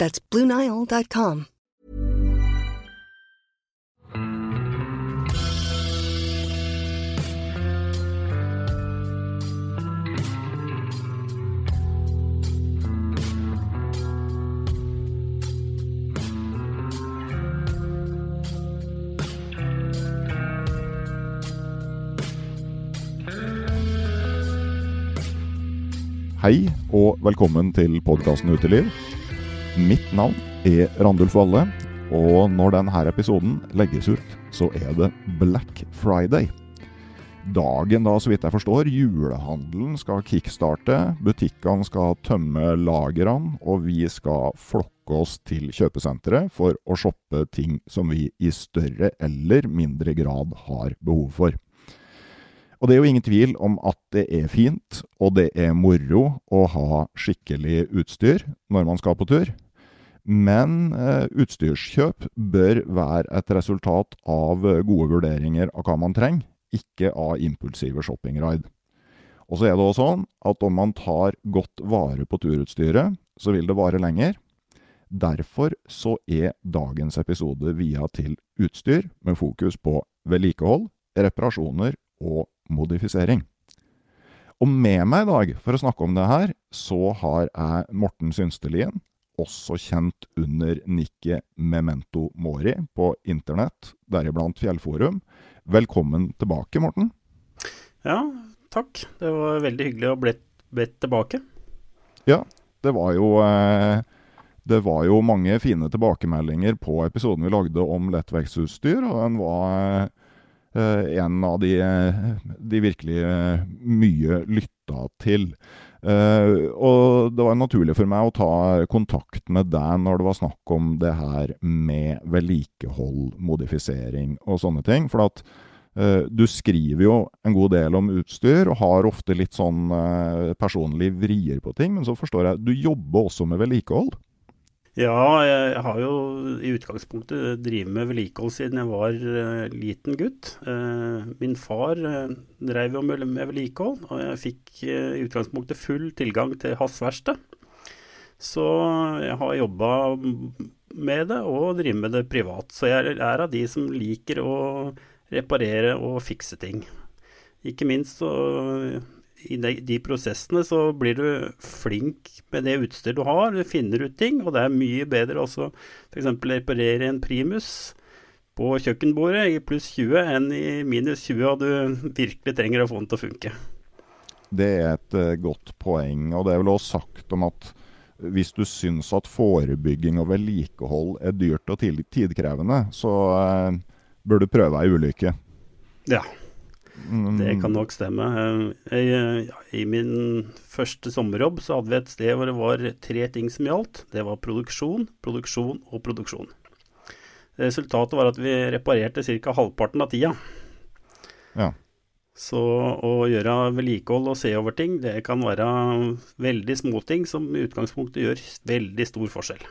That's BlueNile.com. Hei og velkommen til podkasten Uteliv. Mitt navn er Randulf Valle, og når denne episoden legges ut, så er det Black Friday. Dagen da, så vidt jeg forstår, julehandelen skal kickstarte, butikkene skal tømme lagrene, og vi skal flokke oss til kjøpesenteret for å shoppe ting som vi i større eller mindre grad har behov for. Og det er jo ingen tvil om at det er fint, og det er moro å ha skikkelig utstyr når man skal på tur. Men eh, utstyrskjøp bør være et resultat av gode vurderinger av hva man trenger, ikke av impulsive shoppingraid. Og så er det også sånn at om man tar godt vare på turutstyret, så vil det vare lenger. Derfor så er dagens episode via til utstyr med fokus på vedlikehold, reparasjoner og modifisering. Og med meg i dag for å snakke om det her, så har jeg Morten Synstelien, også kjent under nikket Memento Mori på internett, deriblant Fjellforum. Velkommen tilbake, Morten. Ja, takk. Det var veldig hyggelig å bli bedt tilbake. Ja, det var jo eh, det var jo mange fine tilbakemeldinger på episoden vi lagde om lettvektsutstyr, og den var Uh, en av de, de virkelig mye lytta til. Uh, og det var naturlig for meg å ta kontakt med deg når det var snakk om det her med vedlikehold, modifisering og sånne ting. For at du skriver jo en god del om utstyr og har ofte litt sånn personlige vrier på ting. Men så forstår jeg du jobber også med vedlikehold? Ja, jeg har jo i utgangspunktet drevet med vedlikehold siden jeg var uh, liten gutt. Uh, min far uh, drev jo med, med vedlikehold, og jeg fikk i utgangspunktet full tilgang til hans verksted. Så jeg har jobba med det og driver med det privat. Så jeg er av de som liker å reparere og fikse ting. Ikke minst så i de, de, prosessene så blir du flink med det utstyr du har, du finner ut ting, og det er mye bedre også f.eks. reparere en primus på kjøkkenbordet i pluss 20 enn i minus 20, og du virkelig trenger å få den til å funke. Det er et uh, godt poeng, og det er vel også sagt om at hvis du syns at forebygging og vedlikehold er dyrt og tidkrevende, så uh, bør du prøve ei ulykke. Ja. Det kan nok stemme. Jeg, I min første sommerjobb så hadde vi et sted hvor det var tre ting som gjaldt. Det var produksjon, produksjon og produksjon. Resultatet var at vi reparerte ca. halvparten av tida. Ja. Så å gjøre vedlikehold og se over ting, det kan være veldig småting som i utgangspunktet gjør veldig stor forskjell.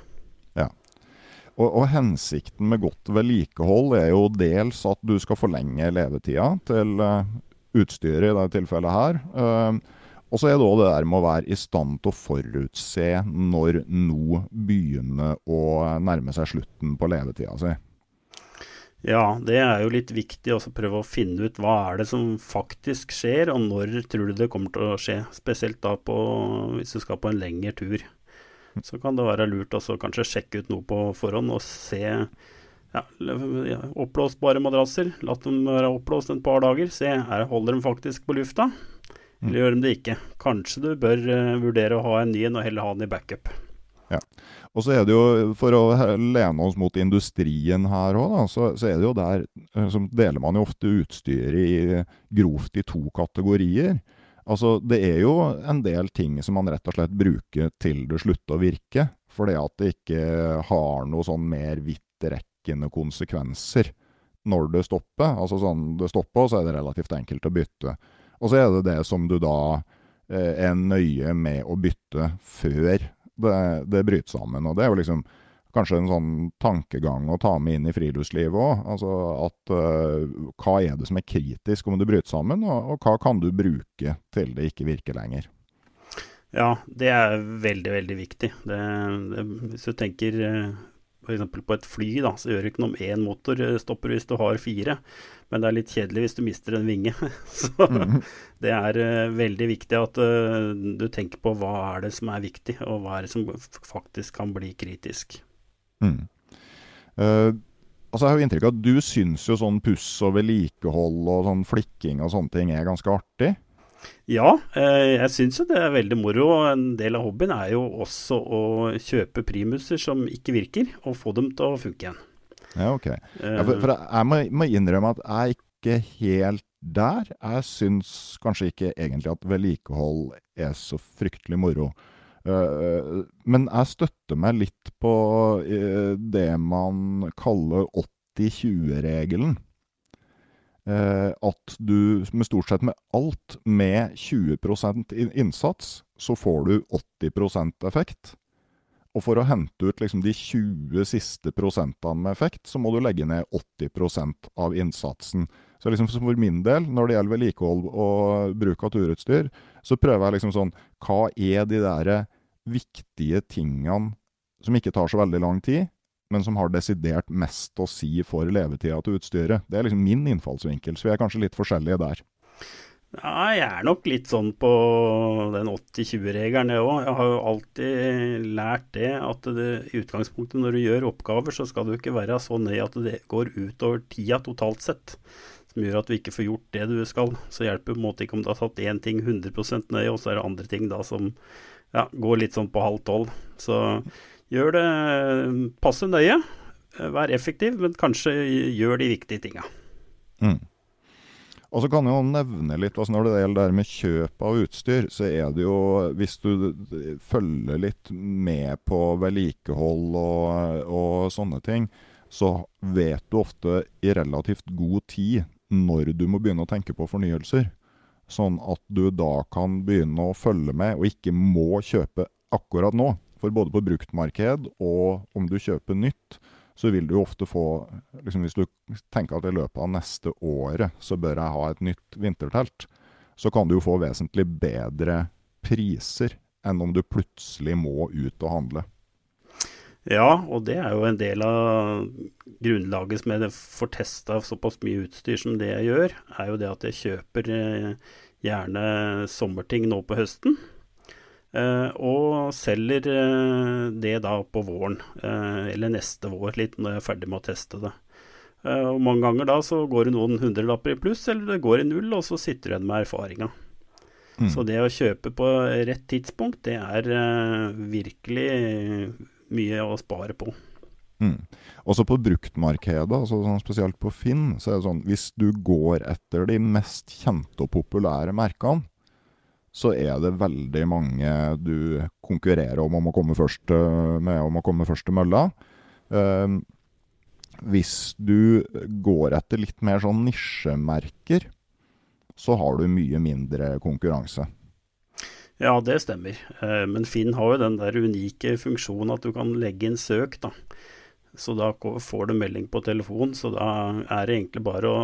Og, og, hensikten med godt vedlikehold er jo dels at du skal forlenge levetida til uh, utstyret i dette tilfellet her. Uh, og så er det òg det der med å være i stand til å forutse når noe begynner å nærme seg slutten på levetida si. Ja, det er jo litt viktig å prøve å finne ut hva er det som faktisk skjer, og når tror du det kommer til å skje. Spesielt da på, hvis du skal på en lengre tur. Så kan det være lurt å kanskje sjekke ut noe på forhånd og se ja, oppblåsbare madrasser. La dem være oppblåst et par dager. Se, her holder de faktisk på lufta, eller mm. gjør de det ikke. Kanskje du bør uh, vurdere å ha en ny en og heller ha den i backup. Ja. Og så er det jo, For å lene oss mot industrien her òg, så, så, er det jo der eh, så deler man jo ofte utstyret i, grovt i to kategorier. Altså, Det er jo en del ting som man rett og slett bruker til det slutter å virke. Fordi at det ikke har noe sånn mer vidtrekkende konsekvenser når det stopper. Altså sånn, Det stopper, så er det relativt enkelt å bytte. Og så er det det som du da eh, er nøye med å bytte før det, det bryter sammen. Og det er jo liksom kanskje en sånn tankegang å ta med inn i friluftslivet òg. Altså at uh, hva er det som er kritisk om du bryter sammen, og, og, hva kan du bruke til det ikke virker lenger? Ja, det er veldig, veldig viktig. Det, det, hvis du tenker uh, f.eks. på et fly, da, så gjør det ikke noe om én motor eh, stopper hvis du har fire. Men det er litt kjedelig hvis du mister en vinge. så mm. det er veldig viktig at uh, du tenker på hva er det som er viktig, og hva er det som faktisk kan bli kritisk. Mm. Uh, altså Jeg har jo inntrykk av at du syns jo sånn puss og vedlikehold og sånn flikking og sånne ting er ganske artig? Ja, eh, jeg syns jo det er veldig moro. En del av hobbyen er jo også å kjøpe primuser som ikke virker, og få dem til å funke igjen. Ja, ok. Ja, for, for, jeg må, må, innrømme at jeg er ikke helt der. Jeg syns kanskje ikke egentlig at vedlikehold er så fryktelig moro. Uh, men jeg støtter meg litt på uh, det man kaller 80-20-regelen. Eh, at du med stort sett med alt med 20% innsats, så får du 80% effekt. Og for å hente ut liksom de 20 siste prosentene med effekt, så må du legge ned 80% av innsatsen. Så liksom for min del, når det gjelder vedlikehold og bruk av turutstyr, så prøver jeg liksom sånn Hva er de der viktige tingene som ikke tar så veldig lang tid, men som har desidert mest å si for levetida til utstyret. Det er liksom min innfallsvinkel, så vi er kanskje litt forskjellige der. Ja, jeg er nok litt sånn på den 80-20-regelen, jeg òg. Jeg har jo alltid lært det at det, i utgangspunktet når du gjør oppgaver, så skal du ikke være så nøye at det går utover tida totalt sett. Som gjør at du ikke får gjort det du skal. Så hjelper på en måte ikke om du har tatt én ting 100 nøye, og så er det andre ting da som ja, går litt sånn på halv tolv. Så Gjør det passe nøye. Vær effektiv, men kanskje gjør de viktige tinga. Mm. Og så kan jeg jo nevne litt altså Når det gjelder det med kjøp av utstyr, så er det jo Hvis du følger litt med på vedlikehold og, og sånne ting, så vet du ofte i relativt god tid når du må begynne å tenke på fornyelser. Sånn at du da kan begynne å følge med, og ikke må kjøpe akkurat nå. For både på bruktmarked og om du kjøper nytt, så vil du ofte få liksom Hvis du tenker at i løpet av neste året så bør jeg ha et nytt vintertelt, så kan du jo få vesentlig bedre priser enn om du plutselig må ut og handle. Ja, og det er jo en del av grunnlaget som jeg får testa såpass mye utstyr som det jeg gjør, er jo det at jeg kjøper eh, gjerne sommerting nå på høsten. Uh, og selger uh, det da på våren, eller neste vår, litt når jeg er ferdig med å teste det. og Mange ganger da så går det noen hundrelapper i pluss, eller det går i null, og så sitter du igjen med erfaringa. Mm. Så det å kjøpe på rett tidspunkt, det er virkelig mye å spare på. Mm. Også på bruktmarkedet, altså sånn spesielt på Finn, så er det sånn hvis du går etter de mest kjente og populære merkene, så er det veldig mange du konkurrerer om om å komme først eh, med om å komme først til mølla. Uh, hvis du går etter litt mer sånn nisjemerker, så har du mye mindre konkurranse. Ja, det stemmer. Uh, men Finn har jo den der unike funksjonen at du kan legge inn søk, da. Så da får du melding på telefon, så da er det egentlig bare å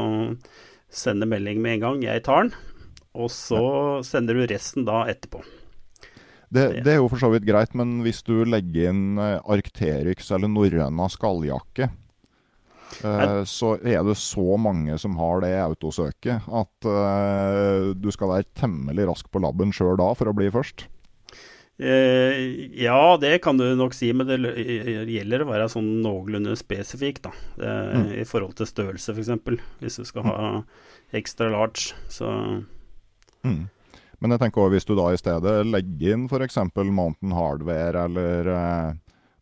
sende melding med en gang. Jeg tar den. Og så sender du resten da etterpå. Det, det, er jo for så vidt greit, men hvis du legger inn eh, Arcterix eller norrøna skalljakke, eh, så er det så mange som har det autosøket at uh, du skal være temmelig rask på labben sjøl da for å bli først. Eh, ja, det kan du nok si, men det gjelder å være sånn noenlunde spesifikk, da. Mm. I forhold til størrelse, f.eks. Hvis du skal ha ekstra large, så mm. Men jeg tenker også hvis du da i stedet legger inn f.eks. Mountain Hardware eller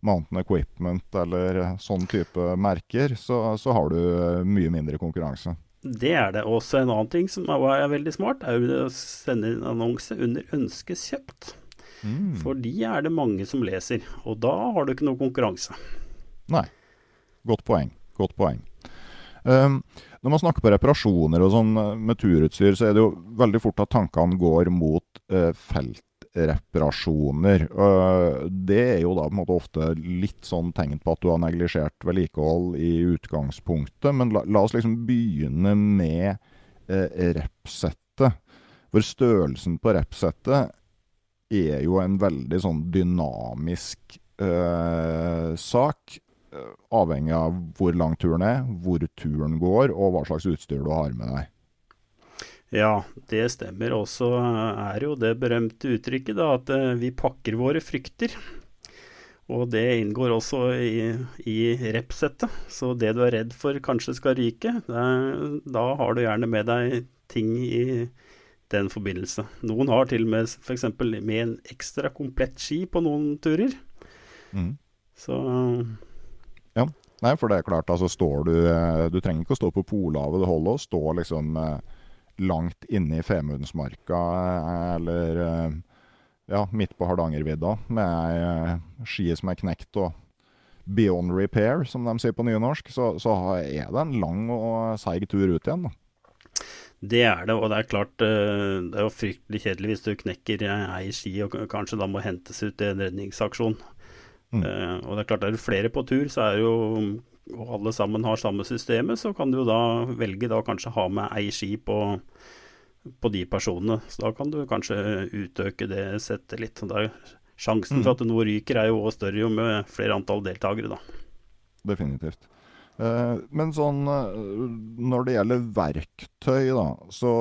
Mountain Equipment eller sånn type merker, så, så har du eh, mye mindre konkurranse. Det er det. Også en annen ting som er veldig smart, er å sende inn annonse under 'ønskes kjøpt'. Mm. For de er det mange som leser, og da har du ikke noe konkurranse. Nei. Godt poeng. Godt poeng. Um, når man snakker på reparasjoner og sånn eh, med turutstyr, så er det jo veldig fort at tankene går mot uh, feltreparasjoner. Uh, det er jo da på en måte ofte litt sånn tegn på at du har neglisjert vedlikehold i utgangspunktet. Men la, la oss liksom begynne med uh, repsettet. For størrelsen på repsettet er jo en veldig sånn dynamisk eh, sak. Eh, avhengig av hvor lang turen er, hvor turen går, og hva slags utstyr du har med deg. Ja, det stemmer. Og så er jo det berømte uttrykket da, at eh, vi pakker våre frykter. Og det inngår også i, i repsettet. Så det du er redd for kanskje skal ryke, det, da har du gjerne med deg ting i den forbindelse. Noen har til og med f.eks. med en ekstra komplett ski på noen turer. Mm. Så Ja. Nei, for det er klart, altså står du eh, Du trenger ikke å stå på Polhavet, det holder å stå liksom eh, langt inne i Femundsmarka eh, eller ja, midt på Hardangervidda med ei ski som er knekt og beyond repair, som de sier på nynorsk, så, så er det en lang og seig tur ut igjen. da. Det er det, og det er klart eh, det er jo fryktelig kjedelig hvis du knekker ei ski og kanskje da må hentes ut i en redningsaksjon. Mm. Uh, og det er klart er det flere på tur, så er det jo og alle sammen har samme systemet, så kan du da velge da kanskje ha med ei ski på, på de personene. Så da kan du kanskje utøke det settet litt. Da sjansen mm. for at noe ryker er jo også større jo med flere antall deltakere, da. Definitivt. Eh, men sånn eh, når det gjelder verktøy, da, så,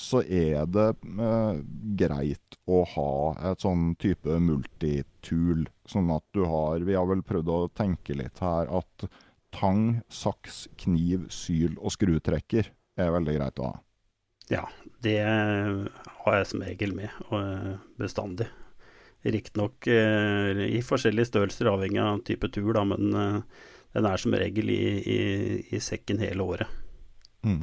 så er det eh, greit å ha et sånn type multitool. Sånn at du har Vi har vel prøvd å tenke litt her at tang, saks, kniv, syl og skrutrekker er veldig greit å ha. Ja, det har jeg som regel med, og bestandig. Riktignok eh, i forskjellige størrelser, avhengig av type tur, da, men den er som regel i, i, i sekken hele året. Mm.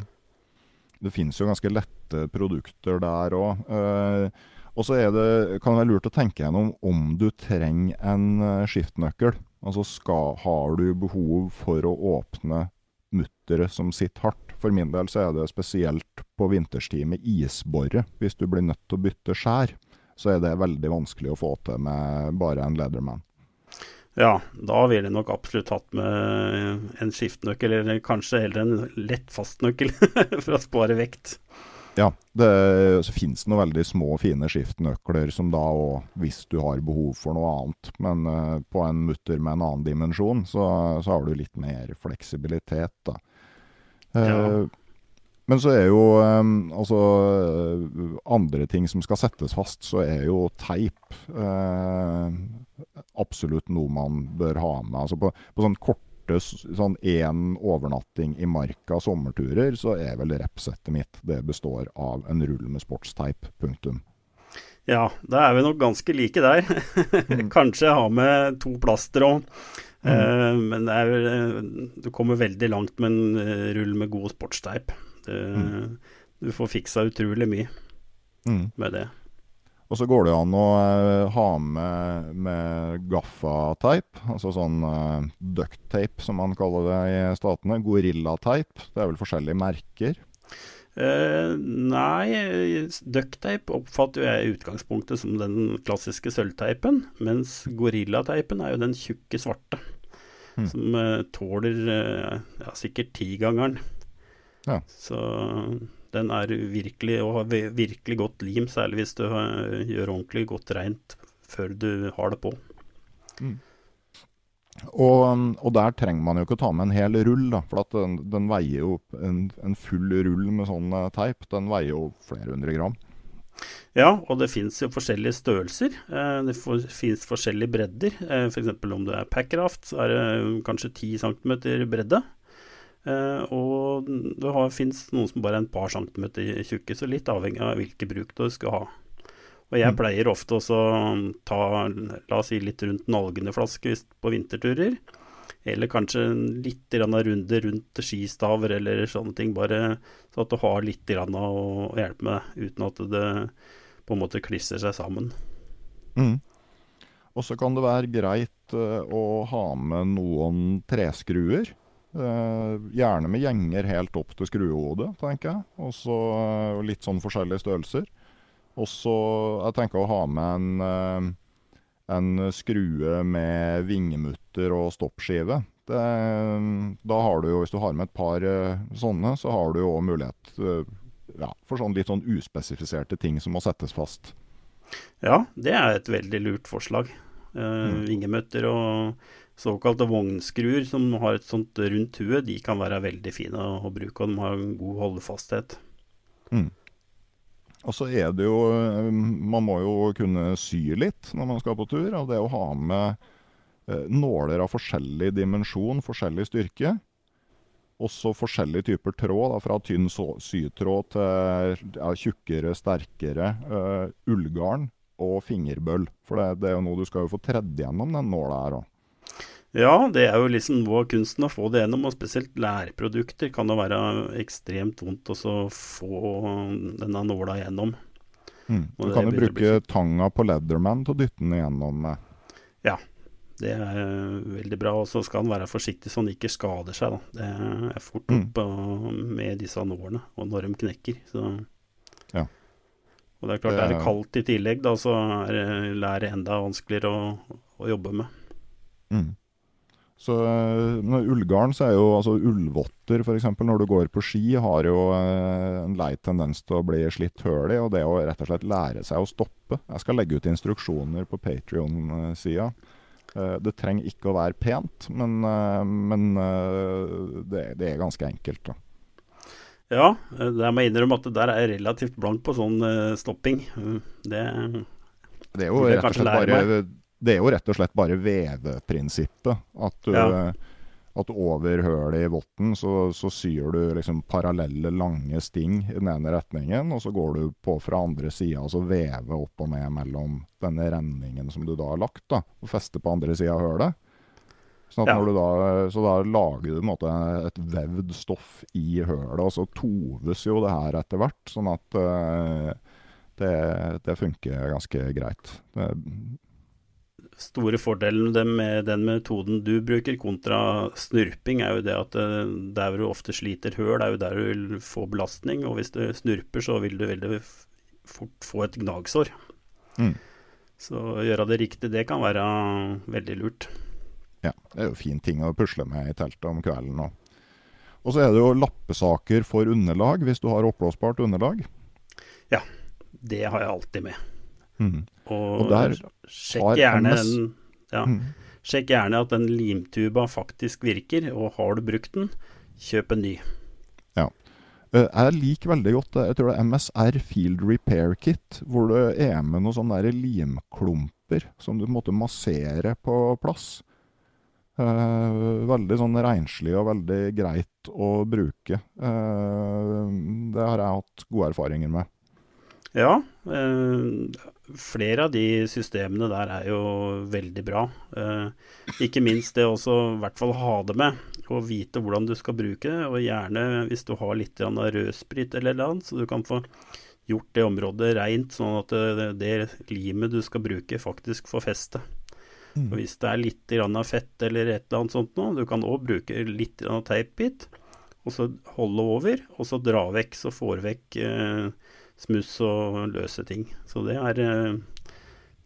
Det finnes jo ganske lette produkter der òg. Eh, og så kan det være lurt å tenke gjennom om du trenger en skiftnøkkel. Altså skal, har du behov for å åpne mutteret som sitter hardt. For min del så er det spesielt på vinterstid med isborre. Hvis du blir nødt til å bytte skjær, så er det veldig vanskelig å få til med bare en Leatherman. Ja, da ville jeg nok absolutt hatt med en skiftenøkkel, eller kanskje heller en lett fastnøkkel, for å spare vekt. Ja, det så finnes det noen veldig små, fine skiftnøkler som da òg, hvis du har behov for noe annet, men uh, på en mutter med en annen dimensjon, så, så, har du litt mer fleksibilitet, da. Uh, ja. Men så er jo um, altså andre ting som skal settes fast, så er jo teip uh, absolutt noe man bør ha med. Altså på, på sånn korte sånn én overnatting i marka sommerturer, så er vel repsettet mitt det består av en rull med sportsteip. Punktum. Ja, da er vi nok ganske like der. Mm. Kanskje ha med to plaster òg. Mm. Uh, men er, du kommer veldig langt med en rull med god sportsteip. Mm. Du får fiksa utrolig mye mm. med det. Og så går det an å uh, ha med, med gaffateip, altså sånn uh, ducktape som man kaller det i statene. Gorillateip. Det er vel forskjellige merker? Uh, nei, ducktape oppfatter jeg i utgangspunktet som den klassiske sølvteipen, mens gorillateipen er jo den tjukke svarte. Mm. Som uh, tåler ja, sikkert tigangeren. Ja. Så den er virkelig og har virkelig godt lim, særlig hvis du gjør ordentlig godt rent før du har det på. Mm. Og, og, der trenger man jo ikke ta med en hel rull, da, for den, den, veier jo en, en, full rull med sånn eh, teip, den veier jo flere hundre gram. Ja, og det fins jo forskjellige størrelser. Eh, det fins forskjellige bredder. Eh, F.eks. om det er packraft, så er det kanskje 10 cm bredde. Eh, og det fins noen som bare er en par centimeter tjukke, så litt avhengig av hvilke bruk du skal ha. Og jeg Mm. pleier ofte også å ta, la oss si litt rundt en algeneflaske hvis- på vinterturer. Eller kanskje litt runde rundt skistaver eller sånne ting, bare så at du har litt å hjelpe med, uten at det på en måte klisser seg sammen. Mm. Og så kan det være greit eh, å ha med noen treskruer. Eh, gjerne med gjenger helt opp til skruehodet, tenker jeg. Og så eh, litt sånn forskjellige størrelser. Og så jeg tenker å ha med en, eh, en skrue med vingemutter og stoppskive. Det, da har du jo, Hvis du har med et par sånne, så har du jo òg mulighet ja, for sånn litt sånn uspesifiserte ting som må settes fast. Ja, det er et veldig lurt forslag. Uh, Vingemøtter og såkalte vognskruer som har et sånt rundt hue, de kan være veldig fine å, bruke, og de har en god holdefasthet. Mm. Og så er det jo eh, Man må jo kunne sy litt når man skal på tur. Og det å ha med eh, nåler av forskjellig dimensjon, forskjellig styrke. Også forskjellige typer tråd, da, fra tynn sytråd til ja, tjukkere, sterkere uh, ullgarn og fingerbøll. For det, det er jo noe du skal jo få tredd gjennom den nåla her òg. Ja, det er jo liksom noe av kunsten å få det gjennom, og spesielt læreprodukter kan det være ekstremt vondt å få denne nåla gjennom. Mm. Du kan jo bruke tanga på Leatherman til å dytte den igjennom med. Det er veldig bra, og så skal han være forsiktig så han ikke skader seg. Da. Det er fort Mm. opp mm. med disse nålene, og når de knekker. Så. Ja. Og det er klart, Det er det kaldt i tillegg, da, så er læret enda vanskeligere å, å jobbe med. Mm. Så eh, med ullgarn så er jo altså ullvotter f.eks. når du går på ski, har jo eh, en lei tendens til å bli slitt høl i. Og det å rett og slett lære seg å stoppe. Jeg skal legge ut instruksjoner på Patrion-sida. Det trenger ikke å være pent, men, eh, men eh, det, det er ganske enkelt. da. Ja, jeg må innrømme at det der er relativt blank på sånn eh, stopping. Mm, Det Det er jo rett og slett bare, det er jo rett og slett bare veveprinsippet. At, du, Ja. at over hølet i votten så, så syr du liksom parallelle, lange sting i den ene retningen, og så går du på fra andre sida og så vever opp og ned mellom denne renningen som du da har lagt, da, og fester på andre sida av hølet. Sånn Ja. når du da, så da lager du måte et vevd stoff i hølet, og så toves jo det her etter hvert. Sånn at uh, det, det funker ganske greit. Det, store fordelen med den metoden du bruker kontra snurping, er jo det at eh, der du ofte sliter høl, er jo der du vil få belastning. Og hvis du snurper, så vil du veldig fort få et gnagsår. Mm. Så å gjøre det riktig, det kan være veldig lurt. ja, det er jo fin ting å pusle med i teltet om kvelden. Og, og så er det jo lappesaker for underlag, hvis du har oppblåsbart underlag. Ja, Det har jeg alltid med. Mm. Og, Og der sjekk gjerne den ja, Mm. Sjekk gjerne at den limtuba faktisk virker, og har du brukt den, kjøp en ny. Ja. Jeg liker veldig godt. Jeg tror det er MSR Field Repair Kit, hvor det er med noen sånne der limklumper som du måtte massere på plass. Eh, veldig sånn renslig og veldig greit å bruke. Eh, det har jeg hatt gode erfaringer med. Ja, eh, flere av de systemene der er jo veldig bra. Eh, ikke minst det også i hvert fall ha det med, og vite hvordan du skal bruke det. Og gjerne hvis du har litt av rødsprit eller noe annet, så du kan få gjort det området reint, sånn at det, det limet du skal bruke, faktisk får feste. Og hvis det er litt av fett eller et eller annet sånt noe, du kan òg bruke litt av teipbit, og så holde over, og så dra vekk, så får vekk eh, smuss og løse ting. Så det er, eh,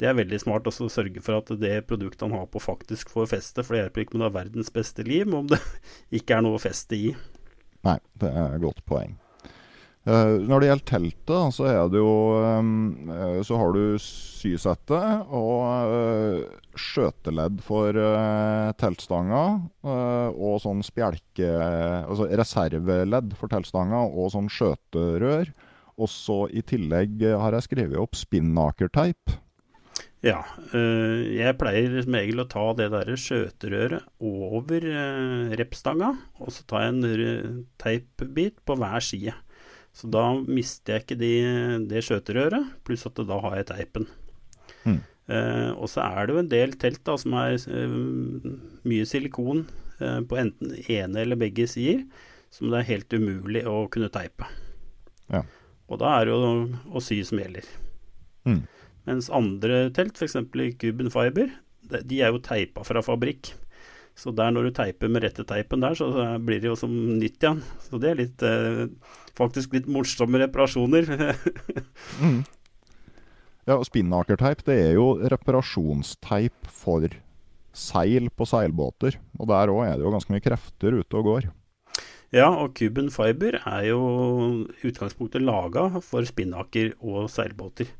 det er veldig smart også å sørge for at det produktet han har på faktisk får feste, for det hjelper ikke om det er verdens beste lim om det ikke er noe feste i. Nei, det er et godt poeng. Uh, når det gjelder teltet, så er det jo um, Så har du sysettet og uh, skjøteledd for uh, teltstanga. og sånn spjelke Altså reserveledd for teltstanga og sånn skjøterør. Og så i tillegg eh, har jeg skrevet opp spinnakerteip. Ja. øh, jeg pleier som regel å ta det derre skjøterøret over øh, repstanga, og så tar jeg en teipbit på hver side. Så da mister jeg ikke de, det skjøterøret, pluss at da har jeg teipen. Mm. Eh, og så er det jo en del telt da, som er eh, mye silikon eh, på enten ene eller begge sider, som det er helt umulig å kunne teipe. Ja. Og da er det jo å sy som gjelder. Mm. Mens andre telt, f.eks. i Cuben Fiber, de de er jo teipa fra fabrikk. Så der når du teiper med rette teipen der, så blir det jo som nytt igjen. Så det er litt, eh, faktisk litt morsomme reparasjoner. Mm. Ja, og spinnakerteip det er jo reparasjonsteip for seil på seilbåter. Og der òg er det jo ganske mye krefter ute og går. Ja, og Cuban Fiber er jo utgangspunktet laga for spinnaker og seilbåter.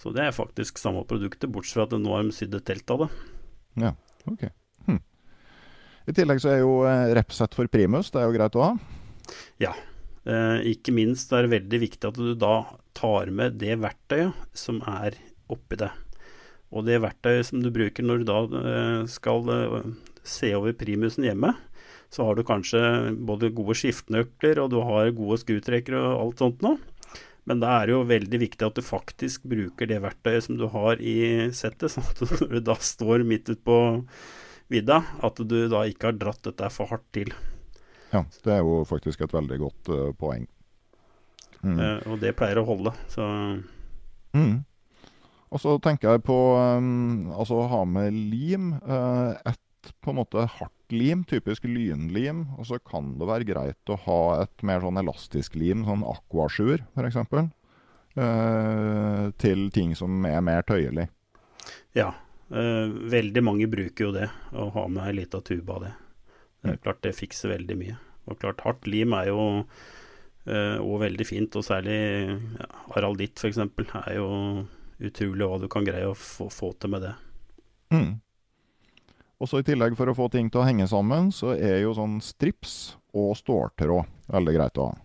Så det er faktisk samme produktet, bortsett fra at nå har de sydd et telt av det. Ja, ok. Hm. I tillegg så er jo eh, repsett for primus, det er jo greit å ha. Ja. Eh, ikke minst er det veldig viktig at du da tar med det verktøyet som er oppi det. Og det verktøyet som du bruker når du da eh, skal eh, se over primusen hjemme, så har du kanskje både gode skiftenøkler og du har gode skrutrekkere og alt sånt nå. Men da er det jo veldig viktig at du faktisk bruker det verktøyet som du har i settet, sånn at når du da står midt ute på vidda, at du da ikke har dratt dette for hardt til. Ja, det er jo faktisk et veldig godt uh, poeng. Mm. Uh, og det pleier å holde. Så Mm. Og så tenker jeg på um, altså å ha med lim. Uh, et på en måte hardt lim, typisk lynlim. Og så kan det være greit å ha et mer sånn elastisk lim, sånn aquasjur f.eks. Eh, til ting som er mer tøyelig. ja. eh, veldig mange bruker jo det, å ha med ei lita tube av det. Det er klart det fikser veldig mye. Og klart hardt lim er jo eh, og veldig fint, og særlig ja, aralditt f.eks. er jo utrolig hva du kan greie å få, få til med det. Mm. Og så I tillegg, for å få ting til å henge sammen, så er jo sånn strips og ståltråd veldig greit å ha.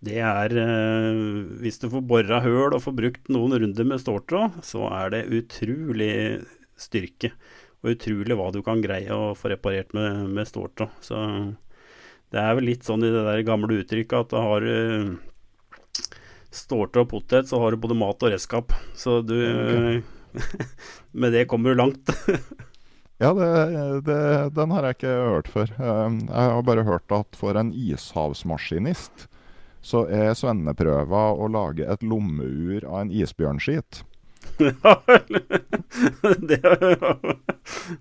Det er eh, Hvis du får bora høl og får brukt noen runder med ståltråd, så er det utrolig styrke. Og utrolig hva du kan greie å få reparert med, med ståltråd. Så det er vel litt sånn i det der gamle uttrykket at da har du ståltråd og potet, så har du både mat og redskap. Så du Med det kommer du langt. Ja, det, det, den har jeg ikke hørt før. Um, Jeg har bare hørt at for en ishavsmaskinist så er svenneprøva å lage et lommeur av en isbjørnskit. det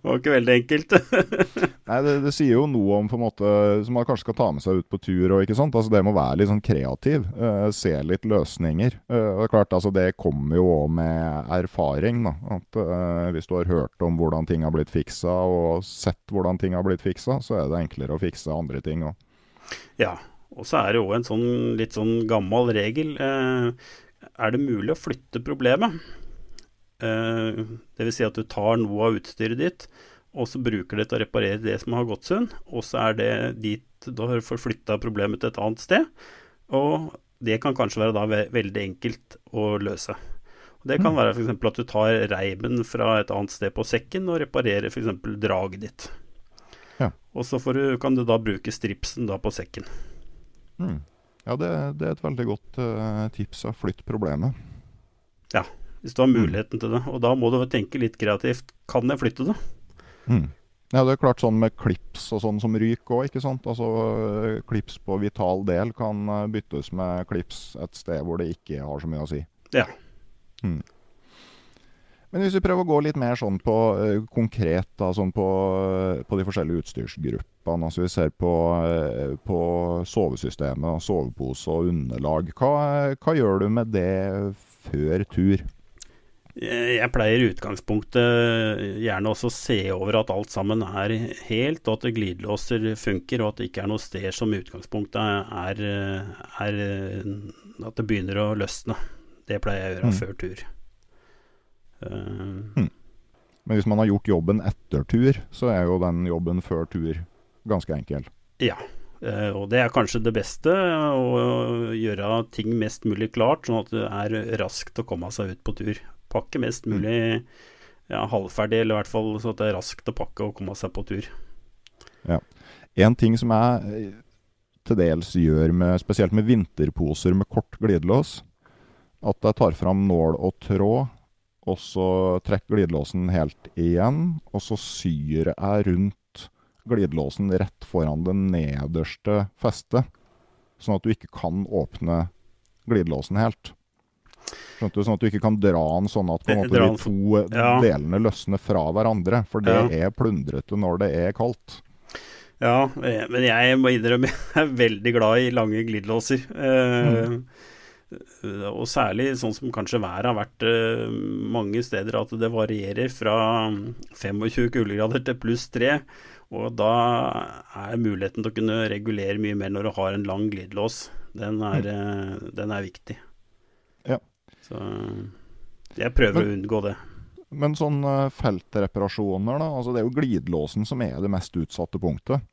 var ikke veldig enkelt. Nei, det, det sier jo noe om på en måte som man kanskje skal ta med seg ut på tur og ikke sant. Altså Det må være litt sånn kreativ. uh, se litt løsninger. Uh, det er klart, altså det kommer jo òg med erfaring, da. At uh, hvis du har hørt om hvordan ting har blitt fiksa, og sett hvordan ting har blitt fiksa, så er det enklere å fikse andre ting òg. Ja, og så er det òg en sånn litt sånn gammel regel. Er det mulig å flytte problemet? Eh, Dvs. Si at du tar noe av utstyret ditt, og så bruker det til å reparere det som har gått sund, og så er det dit du har forflytta problemet til et annet sted. Og det kan kanskje være da ve veldig enkelt å løse. Og det kan være f.eks. at du tar reimen fra et annet sted på sekken og reparerer f.eks. draget ditt. Ja. Og så får du, kan du da bruke stripsen da på sekken. Mm. Ja, det, det er et veldig godt uh, tips å flytte problemet. Ja, hvis du har muligheten til det. Og da må du tenke litt kreativt. Kan jeg flytte det? Mm. Ja, det er klart sånn med klips og sånn som ryker òg, ikke sant. Altså øh, klips på vital del kan øh, byttes med klips et sted hvor det ikke har så mye å si. Ja. Mm. Men hvis vi prøver å gå litt mer sånn på uh, konkret da, sånn på, uh, på de forskjellige utstyrsgruppene. Altså vi ser på, uh, på sovesystemet, sovepose og underlag. Hva, hva gjør du med det før tur? Jeg jeg pleier i utgangspunktet gjerne også å se over at alt sammen er helt, og at glidelåser funker, og at det ikke er noe sted som i utgangspunktet er, er at det begynner å løsne. Det pleier jeg å gjøre Mm. før tur. Eh, Men hvis man har gjort jobben etter tur, så er jo den jobben før tur ganske enkel. ja. Eh, og det er kanskje det beste, å gjøre ting mest mulig klart, sånn at det er raskt å komme seg ut på tur. Pakke mest Mm. mulig ja, halvferdig, eller i hvert fall så at det er raskt å pakke og komme seg på tur. En ting som jeg eh, til dels gjør med, spesielt med vinterposer med kort glidelås, at jeg tar fram nål og tråd, og så trekker glidelåsen helt igjen, og så syr jeg rundt glidelåsen rett foran det nederste festet, sånn at du ikke kan åpne glidelåsen helt. Skjønte du? Sånn at du ikke kan dra den sånn at på en måte de to ja. delene løsner fra hverandre, for det Ja. er plundrete når det er kaldt. Ja, eh, men jeg må innrømme jeg er veldig glad i lange glidelåser. Eh, Og særlig sånn som kanskje været har vært eh, mange steder, at det varierer fra 25 kuldegrader til pluss 3. Og da er muligheten til å kunne regulere mye mer når du har en lang glidelås. Den er, eh, den er viktig. Så jeg prøver å unngå det. Men sånn eh, feltreparasjoner, da. Altså det er jo glidelåsen som er det mest utsatte punktet.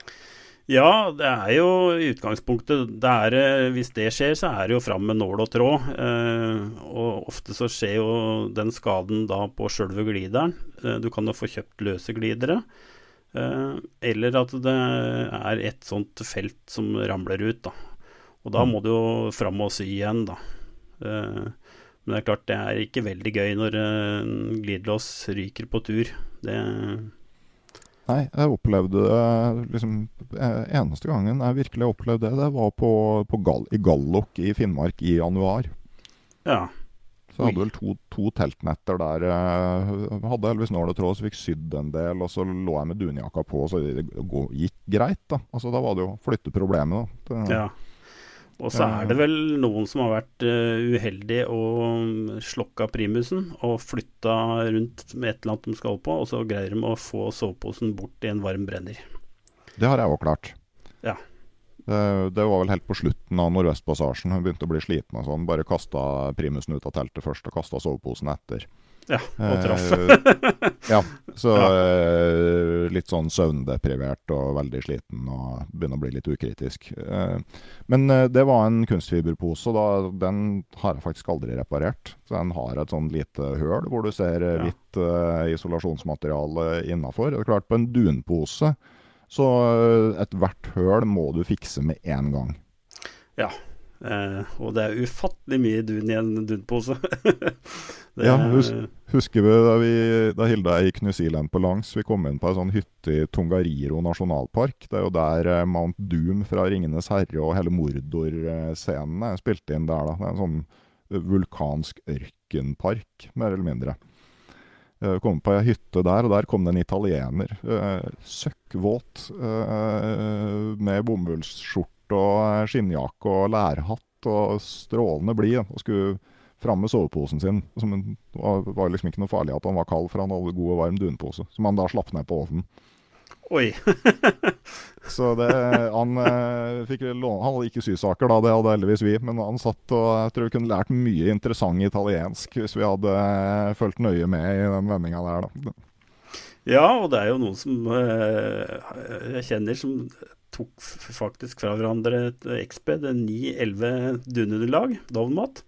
Ja, det er jo i utgangspunktet det er, eh, Hvis det skjer, så er det jo fram med nål og tråd. Eh, og ofte så skjer jo den skaden da på sjølve glideren. Eh, du kan jo få kjøpt løse glidere. Eh, eller at det er et sånt felt som ramler ut, da. Og da må du jo fram og sy igjen, da. Eh, men det er klart, det er ikke veldig gøy når eh, glidelås ryker på tur. Det Nei, jeg opplevde det liksom eh, Eneste gangen jeg virkelig opplevde det, det var på, på Gall, i Gallok i Finnmark i januar. Ja. Så jeg hadde vel to, to teltnetter der. Jeg hadde heldigvis nål og tråd, så fikk sydd en del. Og så lå jeg med dunjakka på, så det gikk greit. Da Altså Da var det jo flytteproblemet. Da. Det, Ja. Og så er det vel noen som har vært uh, uheldige og slokka primusen og flytta rundt med et eller annet de skal på, og så greier de å få soveposen bort i en varm brenner. det har jeg òg klart. Ja. Det, det var vel helt på slutten av Nordvestpassasjen. Hun begynte å bli sliten og sånn. Bare kasta primusen ut av teltet først, og kasta soveposen etter. Ja, og traff. Eh, ja, så Ja. eh, litt sånn søvndeprivert og veldig sliten og begynner å bli litt ukritisk. Eh, men det var en kunstfiberpose, og da, den har jeg faktisk aldri reparert. Så den har et sånn lite høl hvor du ser Ja. hvitt eh, isolasjonsmateriale innafor. Det er klart, på en dunpose så ethvert høl må du fikse med en gang. Ja. Eh, og det er ufattelig mye dun i en dunpose. Det Ja, hus- Husker vi da, vi da Hilda gikk New Zealand på langs, vi kom inn på ei sånn hytte i Tungariro nasjonalpark. Det er jo der eh, Mount Doom fra 'Ringenes herre' og hele Mordor-scenen er spilt inn der. da. Det er en sånn eh, vulkansk ørkenpark, mer eller mindre. Jeg Vi kom på ei hytte der, og der kom det en italiener. eh, Søkkvåt, eh, med bomullsskjorte og eh, skinnjakke og lærhatt og strålende blid. Og skulle fram med soveposen sin. Som en, det var, var liksom ikke noe farlig at han var kald, for han hadde god og varm dunpose. Som han da slapp ned på ovnen. Oi. Så det, han, eh, fikk låne, han hadde ikke sysaker, da, det hadde heldigvis vi. Men han satt og jeg tror vi kunne lært mye interessant italiensk hvis vi hadde eh, fulgt nøye med i den vendinga der. da. Ja, og det er jo noen som eh, jeg kjenner som tok faktisk fra hverandre et det 9-11 dununderlag, Dovenmat,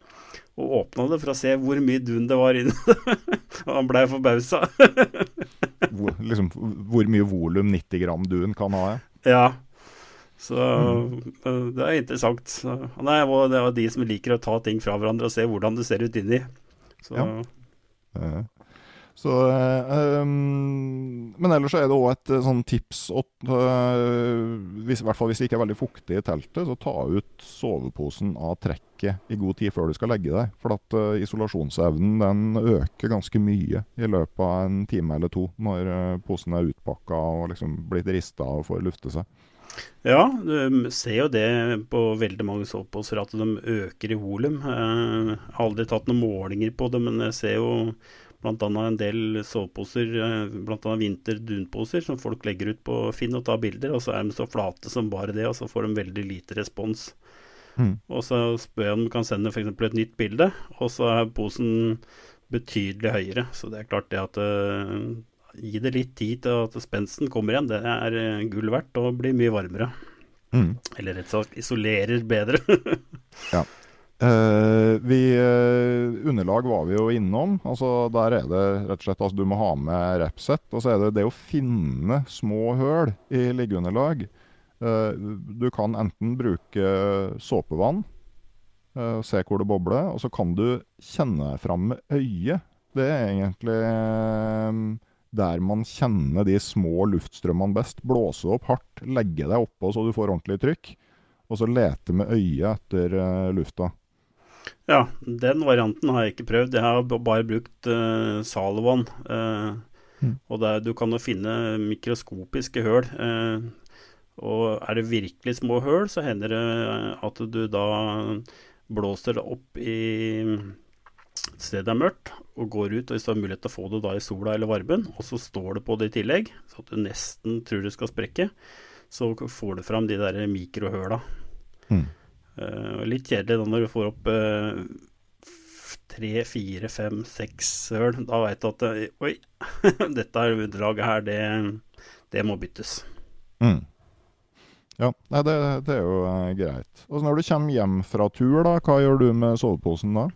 og åpna det for å se hvor mye dun det var inni det. og han blei forbausa. Hvor, liksom, hvor mye volum 90 gram dun kan ha. Ja. ja. Så mm. det er interessant. Nei, det er de som liker å ta ting fra hverandre og se hvordan det ser ut inni. Så Ja. Eh, Så, eh, um, men ellers er det òg et eh, sånn tips at uh, hvis, hvert fall hvis det ikke er veldig fuktig i teltet, så ta ut soveposen av trekket i god tid før du skal legge deg. For at uh, isolasjonsevnen den øker ganske mye i løpet av en time eller to når uh, posen er utpakka og liksom blitt rista og får lufte seg. Ja, du ser jo det på veldig mange soveposer at de øker i volum. Eh, Jeg har aldri tatt noen målinger på det, men jeg ser jo bl.a. en del soveposer, eh, bl.a. vinterdunposer, som folk legger ut på Finn og tar bilder, og så er de så flate som bare det, og så får de veldig lite respons. Mm. Og så spør jeg om du kan sende f.eks. et nytt bilde, og så er posen betydelig høyere. Så det er klart det at uh, Gi det litt tid til at spensten kommer igjen. Det er eh, gull verdt og blir mye varmere. Mm. Eller rett og slett isolerer bedre. ja. Uh, vi, uh, underlag var vi jo innom. altså Der er det rett og slett altså du må ha med repsett. Og så er det det å finne små høl i liggeunderlag. Uh, du kan enten bruke såpevann, se hvor det bobler, og så kan du kjenne fram med øyet. Det er egentlig der man kjenner de små luftstrømmene best. Blåse opp hardt, legge deg oppå så du får ordentlig trykk. Og så lete med øyet etter lufta. Ja, den varianten har jeg ikke prøvd. Jeg har bare brukt uh, Salomon. Uh, mm. Og der, du kan jo finne mikroskopiske høl. Uh, og er det virkelig små høl, så hender det at du da blåser det opp i stedet det er mørkt, og går ut. Og hvis du har mulighet til å få det da i sola eller varmen, og så står det på det i tillegg, så at du nesten tror det skal sprekke, så får du fram de der mikrohøla. Mm. Uh, litt kjedelig da når du får opp uh, tre, fire, fem, seks høl. Da veit du at uh, oi, dette underlaget her, det, det må byttes. Mm. Ja, nei, det, det, er jo greit. Og Når du kommer hjem fra tur, da, hva gjør du med soveposen da?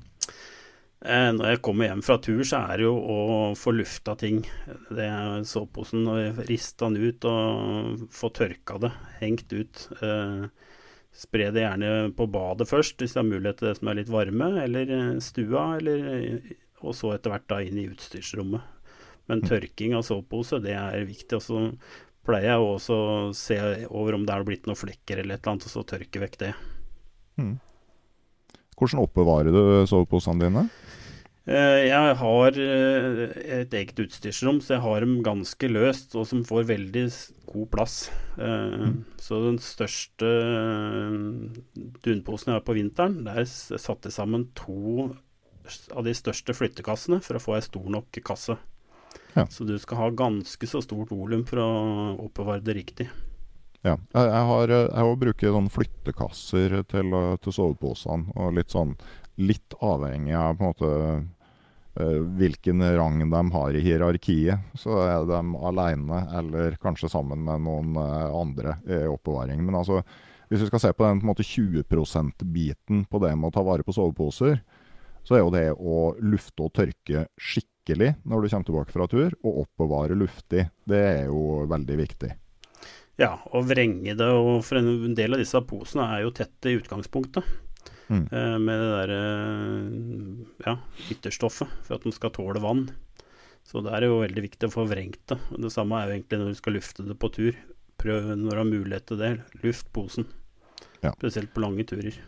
når jeg kommer hjem fra tur, så er det jo å få lufta ting. Det er soveposen, Rista den ut og få tørka det, hengt ut. Eh, Spre det gjerne på badet først, hvis det er mulighet til det som er litt varme, eller eh, stua, eller, eh, og så etter hvert da inn i utstyrsrommet. Men mm. tørking av sovepose, det er viktig. Og så pleier jeg også å se over om det er blitt noen flekker eller et eller annet, og så tørke vekk det. Mm. Hvordan oppbevarer du soveposene dine? Eh, jeg har eh, et eget utstyrsrom, så jeg har dem ganske løst, og som får veldig god plass. Eh, mm. Så den største dunposen jeg har på vinteren, der satte jeg sammen to av de største flyttekassene for å få ei stor nok kasse. Ja. Så du skal ha ganske så stort volum for å oppbevare det riktig. Ja, jeg har, jeg brukt sånn flyttekasser til, til soveposene, og litt sånn litt avhengig av på en måte uh, hvilken rang de har i hierarkiet. Så er de alene, eller kanskje sammen med noen uh, andre i oppbevaring. Men altså, hvis vi skal se på den på en måte 20 %-biten på det med å ta vare på soveposer, så er jo det å lufte og tørke skikkelig når du kommer tilbake fra tur, og oppbevare luftig, det er jo veldig viktig. Ja, og vrenge det. Og for en del av disse posene er jo tette i utgangspunktet mm. Eh, med det derre eh, ja, ytterstoffet for at den skal tåle vann. Så det er jo veldig viktig å få vrengt det. Det samme er jo egentlig når du skal lufte det på tur. Prøv når du har mulighet til det. Luft posen. Ja. Spesielt på lange turer.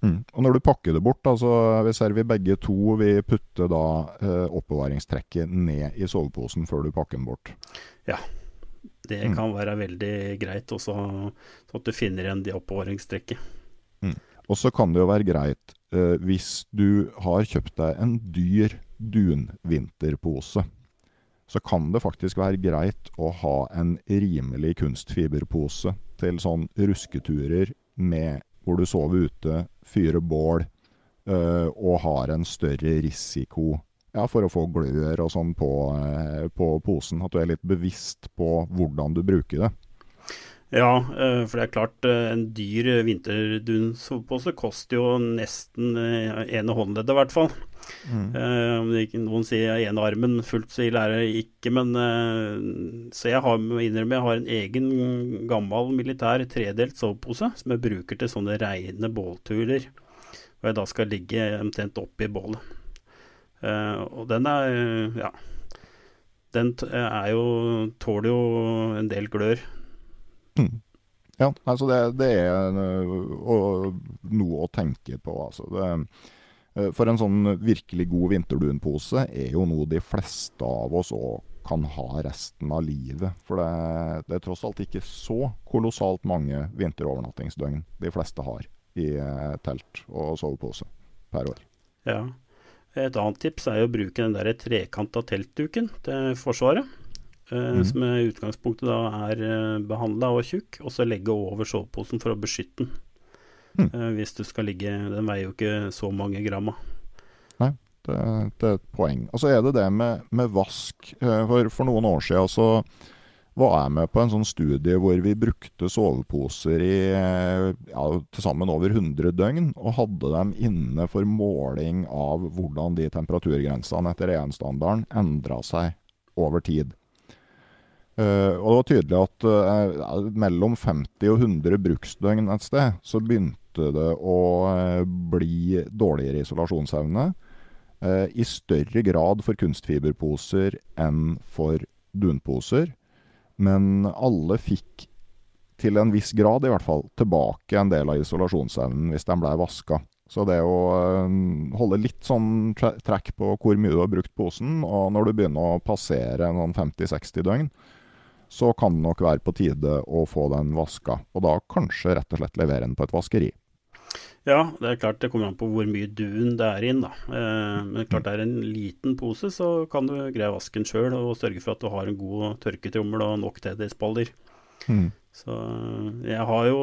Mm. Og når du pakker det bort, altså, vi ser vi begge to vi putter da eh, oppbevaringstrekket ned i soveposen før du pakker den bort. Ja, det mm. kan være veldig greit også, sånn at du finner igjen det oppbevaringstrekket. Mm. Og så kan det jo være greit eh, hvis du har kjøpt deg en dyr dunvinterpose. Så kan det faktisk være greit å ha en rimelig kunstfiberpose til sånn rusketurer med, hvor du sover ute, fyrer bål øh, og har en større risiko ja, for å få glør og sånn på, øh, på posen. At du er litt bevisst på hvordan du bruker det. Ja, eh, for det er klart eh, en dyr vinterdunspose koster jo nesten eh, ene håndleddet, i hvert fall. Mm. Noen sier ene armen, fullt så ille er det ikke, men Så jeg har, må innrømme jeg har en egen gammel militær tredelt sovepose som jeg bruker til sånne reine bålturer. Hvor jeg da skal ligge omtrent oppi bålet. Og den er ja. Den er jo, tåler jo en del glør. Mm. Ja, altså det, det er uh, noe å tenke på, altså. Det, uh, for en sånn virkelig god vinterdunpose er jo noe de fleste av oss òg kan ha resten av livet. For det, det, er tross alt ikke så kolossalt mange vinterovernattingsdøgn de fleste har i uh, telt og sovepose per år. Ja. Et annet tips er jo å bruke den der trekanta teltduken til Forsvaret. Mm. Som i utgangspunktet da er eh, behandla og tjukk, og så legge over soveposen for å beskytte den. Mm. Hvis du skal ligge Den veier jo ikke så mange gram. Nei, det, det, er et poeng. Og så er det det med, med vask. For, for, noen år siden så var jeg med på en sånn studie hvor vi brukte soveposer i ja, til sammen over 100 døgn, og hadde dem inne for måling av hvordan de temperaturgrensene etter EN-standarden endra seg over tid. Uh, og det var tydelig at uh, mellom 50 og 100 bruksdøgn et sted, så begynte det å uh, bli dårligere isolasjonsevne. I større grad for kunstfiberposer enn for dunposer. Men alle fikk, til en viss grad i hvert fall, tilbake en del av isolasjonsevnen hvis de ble vaska. Så det å holde litt sånn trekk på hvor mye du har brukt posen, og når du begynner å passere noen 50-60 døgn, så kan det nok være på tide å få den vaska. Og da kanskje rett og slett levere den på et vaskeri. Ja, det er klart det kommer an på hvor mye dun det er inn. da. Eh, men klart det er en liten pose, så kan du greie vasken vaske sjøl og sørge for at du har en god tørketrommel og nok tedispaller. Mm. Så jeg har jo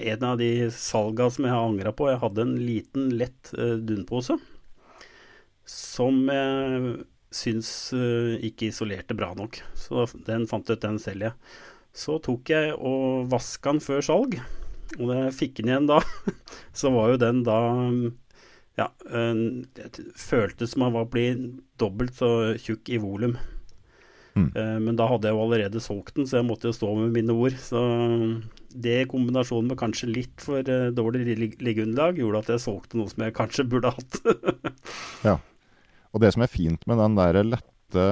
en av de salga som jeg har angra på. Jeg hadde en liten, lett uh, dunpose som jeg syns uh, ikke isolerte bra nok. Så den fant ut, den selger jeg. Så tok jeg og vaska den før salg, og da jeg fikk den igjen da, så var jo den da ja, det føltes som han var blitt dobbelt så tjukk i volum. Mm. Uh, men da hadde jeg jo allerede solgt den, så jeg måtte jo stå med mine ord. Så det i kombinasjon med kanskje litt for uh, dårlig liggeunderlag gjorde at jeg solgte noe som jeg kanskje burde hatt. ja. Og det som er fint med den der lette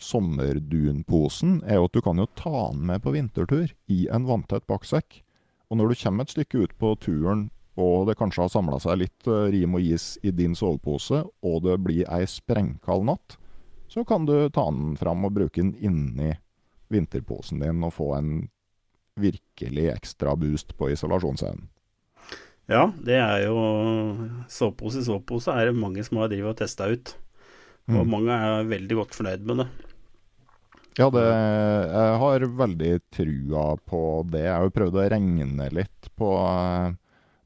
sommerdunposen, er jo at du kan jo ta den med på vintertur i en vanntett baksekk. Og når du kommer et stykke ut på turen, og det kanskje har samla seg litt uh, rim og is i din sovepose, og det blir ei sprengkald natt, så kan du ta den fram og bruke den inni vinterposen din og få en virkelig ekstra boost på isolasjonsevnen. Ja, det er jo Sovepose i sovepose er det mange som har drevet og testa ut. Og mm. mange er veldig godt fornøyd med det. Ja, det, jeg har veldig trua på det. Jeg har jo prøvd å regne litt på,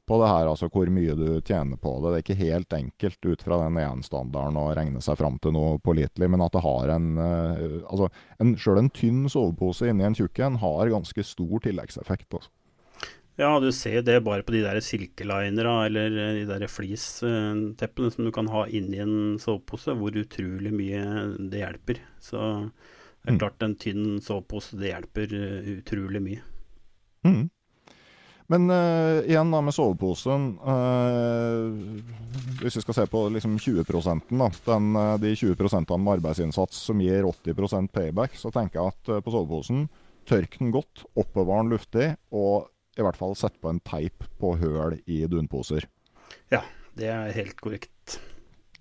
på det her, altså hvor mye du tjener på det. Det er ikke helt enkelt ut fra den EN-standarden å regne seg fram til noe pålitelig, men at det har en eh, Altså, en, sjøl en tynn sovepose inni en tjukk en har ganske stor tilleggseffekt. Altså. Ja, du ser det bare på de der silkelinera eller de der fleeceteppene som du kan ha inni en sovepose, hvor utrolig mye det hjelper. Så det er mm. klart en tynn sovepose, det hjelper uh, utrolig mye. Mm. Men uh, igjen da med soveposen. Uh, hvis vi skal se på liksom 20 da, den, de 20% med arbeidsinnsats som gir 80% payback, så tenker jeg at på soveposen tørk den godt, oppbevar den luftig, og i hvert fall sette på en teip på høl i dunposer. Ja, det er helt korrekt.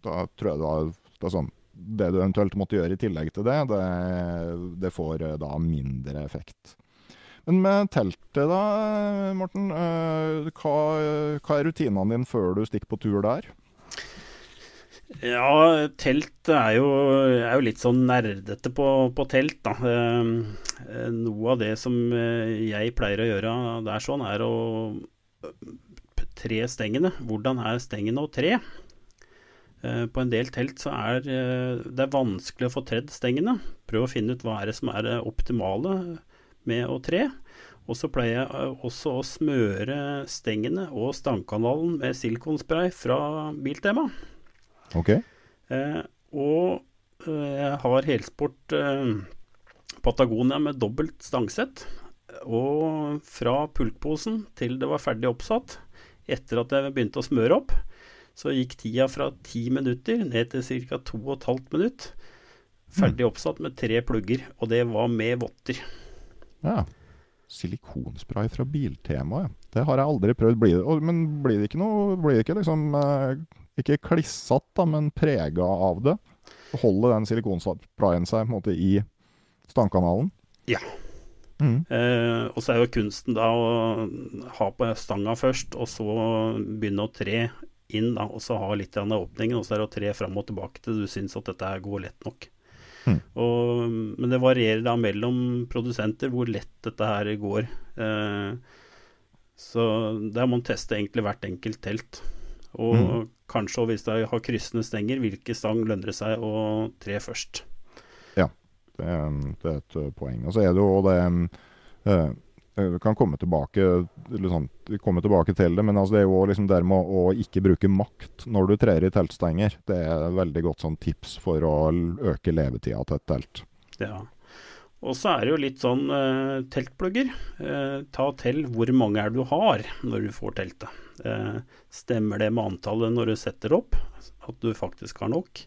Da tror jeg det har det, sånn, det du eventuelt måtte gjøre i tillegg til det, det, det får eh, da mindre effekt. Men med teltet da, Morten. Eh, hva, hva er rutinene dine før du stikker på tur der? Ja, telt er jo, er jo litt sånn nerdete på, på, telt, da. Eh, noe av det som eh, jeg pleier å gjøre der sånn, er å eh, tre stengene. Hvordan er stengene å tre? På en del telt så er det er vanskelig å få tredd stengene. Prøv å finne ut hva er det som er det optimale med å tre. Og så pleier jeg også å smøre stengene og stangkanalen med silikonspray fra Biltema. Ok. Eh, og eh, jeg har helsport eh, Patagonia med dobbelt stangsett. Og fra pultposen til det var ferdig oppsatt, etter at jeg begynte å smøre opp, så gikk tida fra ti minutter ned til ca. to og et halvt minutt. Ferdig mm. oppsatt med tre plugger, og det var med votter. Ja. Silikonspray fra Biltema, ja. Det har jeg aldri prøvd. Blir det, men blir det ikke noe Blir det ikke liksom eh, ikke klissete, men prega av det. Holder den silikonsprayen seg på en måte i stangkanalen? Ja. Mm. Eh, og så er jo kunsten da å ha på stanga først, og så begynne å tre inn, da, og så ha litt av åpningen, og så er det å tre fram og tilbake til du syns at dette går lett nok. Mm. Og, men det varierer da mellom produsenter hvor lett dette her går. Eh, så der må man teste egentlig hvert enkelt telt. Og mm. kanskje hvis de har kryssende stenger, hvilke stang lønner det seg å tre først. Ja. Det, det, er et poeng. Og så er det jo det Vi kan komme tilbake, liksom, komme tilbake til det, men altså det er jo liksom det med å, å, ikke bruke makt når du trer i teltstenger. Det er et veldig godt sånn tips for å øke levetida til et telt. Ja. Og så er det jo litt sånn uh, teltplugger. Uh, ta til hvor mange er du har når du får teltet. Uh, stemmer det med antallet når du setter opp, at du faktisk har nok?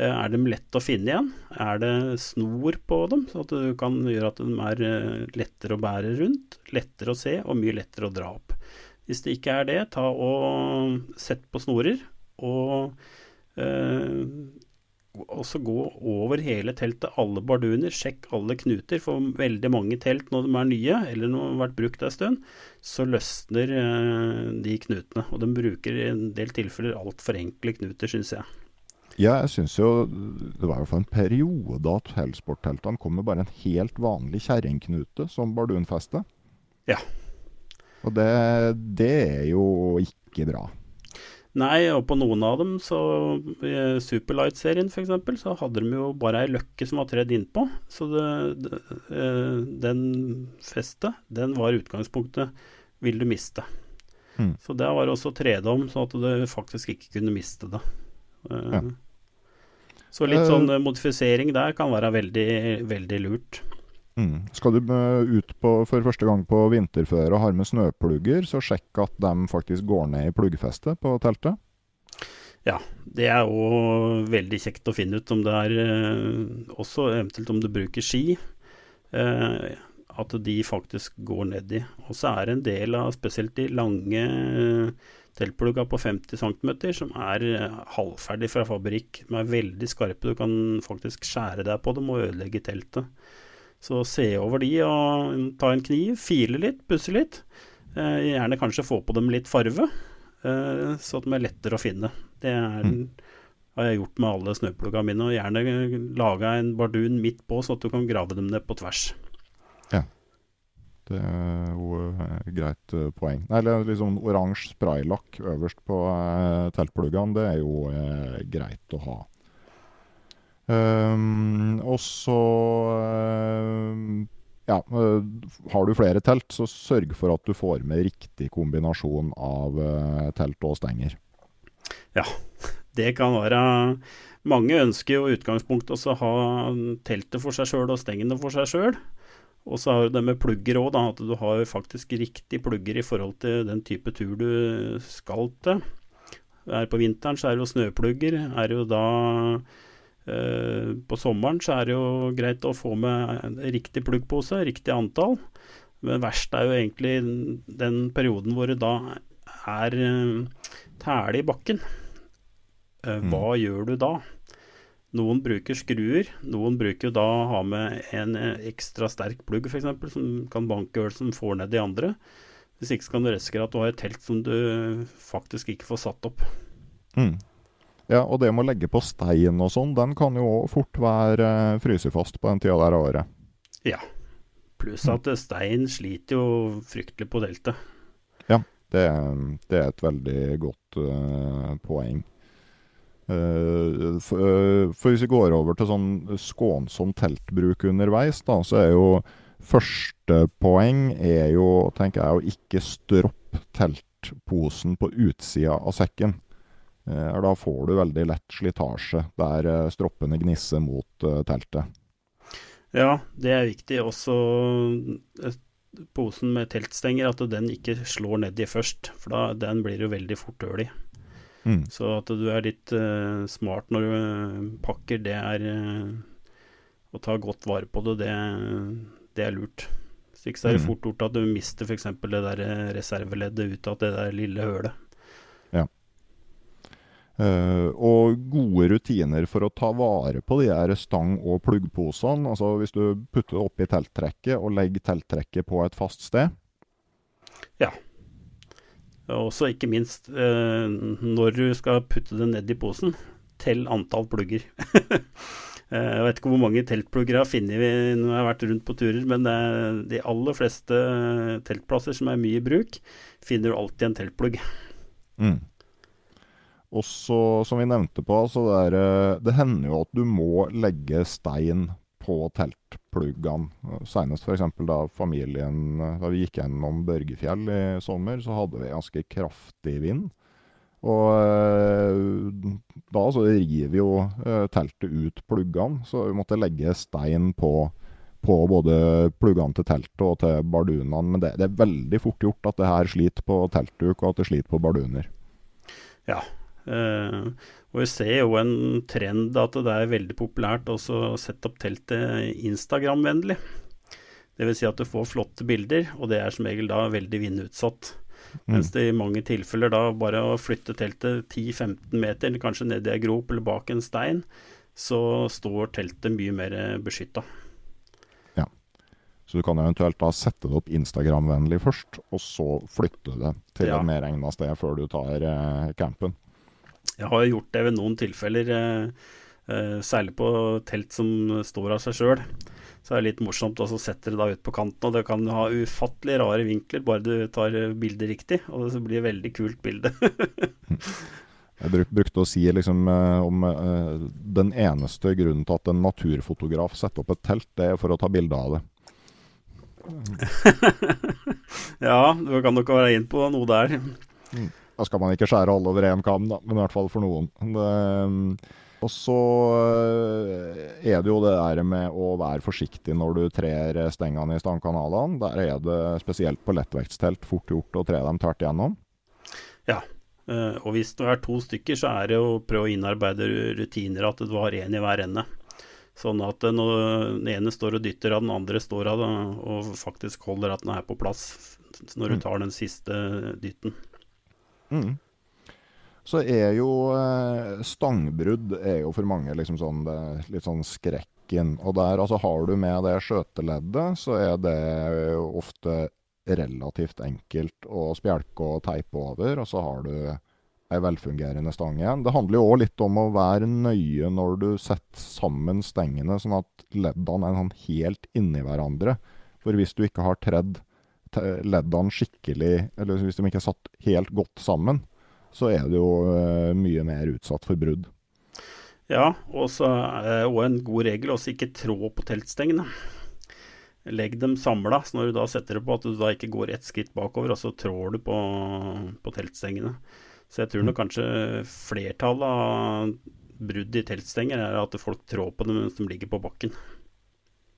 er de lett å finne igjen? Er det snor på dem, så at du kan gjøre at de er lettere å bære rundt, lettere å se og mye lettere å dra opp? Hvis det ikke er det, ta og sett på snorer. og også gå over hele teltet, alle barduner, sjekk alle knuter. For veldig mange telt når de er nye, eller når de har vært brukt en stund, så løsner eh, de knutene. Og de bruker i en del tilfeller altfor enkle knuter, syns jeg. Ja, jeg syns jo det var hvert fall en periode at Hellsport-teltene kom med bare en helt vanlig kjerringknute som bardunfeste. Ja. Og det, det er jo ikke bra. Nei, og på noen av dem, så i Superlight-serien f.eks., så hadde de jo bare ei løkke som var tredd innpå. Så det, det, eh, den festet, den var utgangspunktet vil du miste. Mm. Så det var også tredom, sånn at du faktisk ikke kunne miste det. Eh, ja. Så litt sånn modifisering der kan være veldig, veldig lurt. Mm. Skal du eh, ut på, for første gang på vinterføre og har med snøplugger, så sjekk at de faktisk går ned i pluggfestet på teltet. Ja, det er òg veldig kjekt å finne ut om det er eh, Også eventuelt om du bruker ski. Eh, at de faktisk går nedi. Og så er det en del av spesielt de lange teltplugga på 50 cm som er halvferdig fra fabrikk. De er veldig skarpe. Du kan faktisk skjære deg på dem og ødelegge teltet. Så se over de og ta en kniv, file litt, pusse litt. Eh, gjerne kanskje få på dem litt farve, eh, så de er lettere å finne. Det er, mm. har jeg gjort med alle snøplugga mine. Og gjerne laga en bardun midt på, så at du kan grave dem ned på tvers. Ja. Det er jo et greit uh, poeng. Nei, liksom oransje spraylakk øverst på eh, teltpluggene, det er jo greit å ha. Um, og så uh, ja, uh, har du flere telt, så sørg for at du får med riktig kombinasjon av uh, telt og stenger. Ja, det kan være Mange ønsker jo utgangspunktet også å ha teltet for seg sjøl og stengene for seg sjøl. Og så har du det med plugger òg, at du har faktisk riktig plugger i forhold til den type tur du skal til. Er på vinteren så er det jo snøplugger. Er det jo da Eh, på sommeren så er det jo greit å få med riktig pluggpose, riktig antall. Men verst er jo egentlig den perioden hvor det da er uh, tæle i bakken. Hva mm. Hva gjør du da? Noen bruker skruer, noen bruker da å ha med en ekstra sterk plugg f.eks., som kan banke øl som får ned de andre. Hvis ikke så kan du risikere at du har et telt som du faktisk ikke får satt opp. Mm. Ja, og det med å legge på stein og sånn, den kan jo òg fort være uh, frysefast på den tida der av året. Ja. Pluss at stein sliter jo fryktelig på deltet. Ja, det, det, er et veldig godt uh, poeng. Uh, for, uh, for, hvis vi går over til sånn skånsom teltbruk underveis, da, så er jo første poeng er jo, tenker jeg, å ikke stroppe teltposen på utsida av sekken. Eh, da får du veldig lett slitasje der eh, stroppene gnisser mot eh, teltet. Ja, det er viktig. Også posen med teltstenger, at den ikke slår nedi først. For da, den blir jo veldig fort høl i. Mm. Så at du er litt uh, smart når du pakker, det er uh, Å ta godt vare på det, det, det er lurt. Hvis ikke så er det mm. fort gjort at du mister f.eks. det der reserveleddet ut av det der lille hølet. Uh, og gode rutiner for å ta vare på de her stang- og pluggposene. Altså hvis du putter det oppi telttrekket og legger telttrekket på et fast sted. Ja. Og så ikke minst uh, når du skal putte det ned i posen, tell antall plugger. uh, jeg vet ikke hvor mange teltplugger jeg har funnet når jeg har vært rundt på turer, men de aller fleste teltplasser som er mye i bruk, finner du alltid en teltplugg. Mm. Og så, som vi nevnte på, så det, er, eh, det hender jo at du må legge stein på teltpluggene. Senest f.eks. da familien Da vi gikk gjennom Børgefjell i sommer, så hadde vi ganske kraftig vind. Og eh, da så river jo eh, teltet ut pluggene, så vi måtte legge stein på, på både pluggene til teltet og til bardunene. Men det, det, er veldig fort gjort at det her sliter på teltduk, og at det sliter på barduner. Ja, eh, og vi ser jo en trend at det er veldig populært å sette opp teltet Instagram-vennlig. Dvs. Si at du får flotte bilder, og det er som regel da veldig vindutsatt. Mm. Mens det i mange tilfeller da bare å flytte teltet 10-15 meter, kanskje ned i ei grop eller bak en stein, så står teltet mye mer beskytta. Ja. Så du kan eventuelt da sette det opp Instagram-vennlig først, og så flytte det til ja. et mer egna sted før du tar eh, campen. Jeg har gjort det ved noen tilfeller, eh, eh, særlig på telt som står av seg sjøl så er det litt morsomt. Og så setter det da ut på kanten, og det kan ha ufattelig rare vinkler, bare du tar bildet riktig. Og det blir et veldig kult bilde. Jeg bruk, brukte å si liksom, eh, om den eneste grunnen til at en naturfotograf setter opp et telt, det er for å ta bilde av det. ja, du kan nok være inne på noe der. Mm. Da skal man ikke skjære alle over én kam, da, men i hvert fall for noen. Det, og så eh, er det jo det der med å være forsiktig når du trer stengene i stangkanalene. Der er det spesielt på lettvektstelt fort gjort å tre dem tvert igjennom. Ja, eh, og hvis du er to stykker, så er det å prøve å innarbeide rutiner at du har én i hver ende. Sånn at eh, når den ene står og dytter av den andre står av og faktisk holder at den er på plass når du mm. tar den siste dytten. Mm så er jo eh, stangbrudd er jo for mange liksom sånn, litt sånn skrekken. Og der altså har du med det skjøteleddet, så er det ofte relativt enkelt å spjelke og teipe over, og så har du ei velfungerende stang igjen. Det handler jo òg litt om å være nøye når du setter sammen stengene, sånn at leddene er sånn helt inni hverandre. For hvis du ikke har tredd leddene skikkelig, eller hvis de ikke er satt helt godt sammen, så er det jo uh, mye mer utsatt for brudd. Ja, og så en god regel også ikke trå på teltstengene. Legg dem samla, så når du da setter det på at du da ikke går ett skritt bakover, og så trår du på, på teltstengene. Så jeg tror nok kanskje flertallet av brudd i teltstenger er at folk trår på dem mens de ligger på bakken.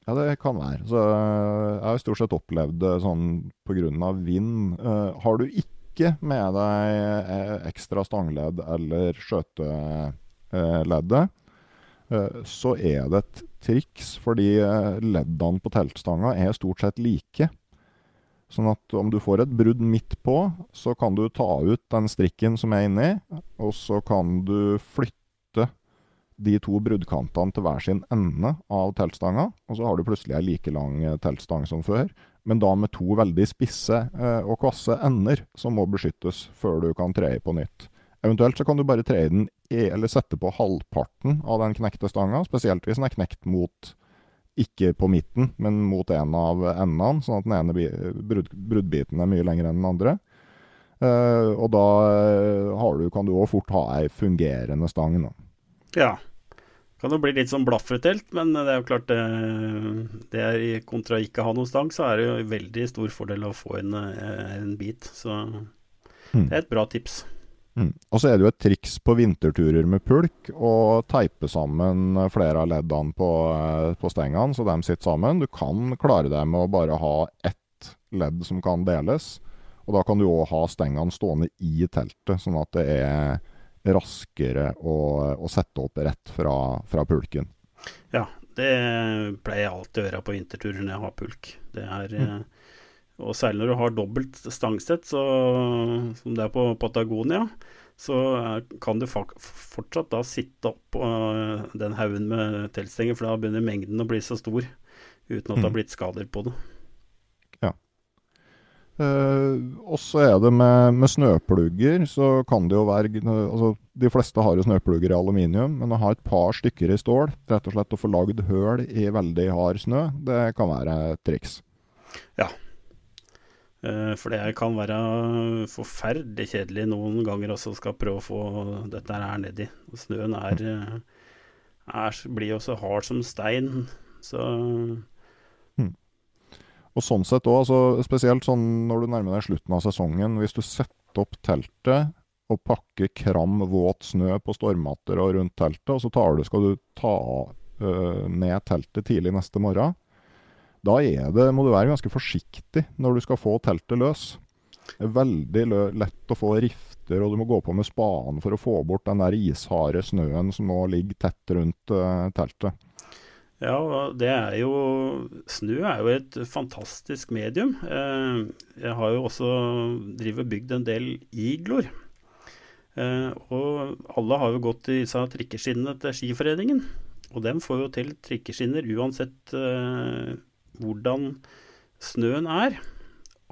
Ja, det kan være. Så eh, jeg har stort sett opplevd det sånn pga. vind. Uh, har du ikke med deg eh, ekstra stangledd eller skjøteleddet, eh, så er det et triks, fordi eh, leddene på teltstanga er stort sett like. Sånn at om du får et brudd midt på, så kan du ta ut den strikken som er inni, og så kan du flytte de to bruddkantene til hver sin ende av teltstanga, og så har du plutselig ei like lang teltstang som før men da med to veldig spisse eh, og kvasse ender som må beskyttes før du kan tre i på nytt. Eventuelt så kan du bare tre den i, eller sette på halvparten av den knekte stanga, spesielt hvis den er knekt mot ikke på midten, men mot en av endene, sånn at den ene brudd, bruddbiten er mye lengre enn den andre. Uh, og da du, kan du òg fort ha ei fungerende stang. Da. Ja, kan jo bli litt sånn blaffetelt, men det er jo klart det, det er kontra ikke ha noen stang, så er det jo veldig stor fordel å få en, en bit. Så mm. det er et bra tips. Mm. Og så er det jo et triks på vinterturer med pulk å teipe sammen flere av leddene på, på stengene, så de sitter sammen. Du kan klare deg med å bare ha ett ledd som kan deles. Og da kan du òg ha stengene stående i teltet, sånn at det er raskere å, å sette opp rett fra, fra, pulken. Ja, det pleier jeg alltid å gjøre på vinterturer når jeg har pulk. Det er, mm. Eh, og særlig når du har dobbelt stangsett, så, som det er på Patagonia, så kan du fortsatt da sitte oppå uh, den haugen med teltstenger, for da begynner mengden å bli så stor uten at det har mm. blitt skader på det. Uh, og så er det med, med, snøplugger, så kan det jo være altså, De fleste har jo snøplugger i aluminium, men å ha et par stykker i stål, rett og slett å få lagd høl i veldig hard snø, det kan være et triks. Ja. Uh, for det kan være forferdelig kjedelig noen ganger også skal prøve å få dette her nedi. Snøen er, er, blir jo så hard som stein Så Og sånn sett òg, altså, spesielt sånn når du nærmer deg slutten av sesongen, hvis du setter opp teltet og pakker kram, våt snø på stormmatter og rundt teltet, og så du, skal du ta øh, ned teltet tidlig neste morgen, da det, må du være ganske forsiktig når du skal få teltet løs. Det er veldig lø lett å få rifter, og du må gå på med spaden for å få bort den der isharde snøen som nå ligger tett rundt øh, teltet. Ja, det er jo Snø er jo et fantastisk medium. Eh, jeg har jo også drivet bygd en del igloer. Eh, og alle har jo gått i disse trikkeskinnene til Skiforeningen. Og dem får jo til trikkeskinner uansett eh, hvordan snøen er.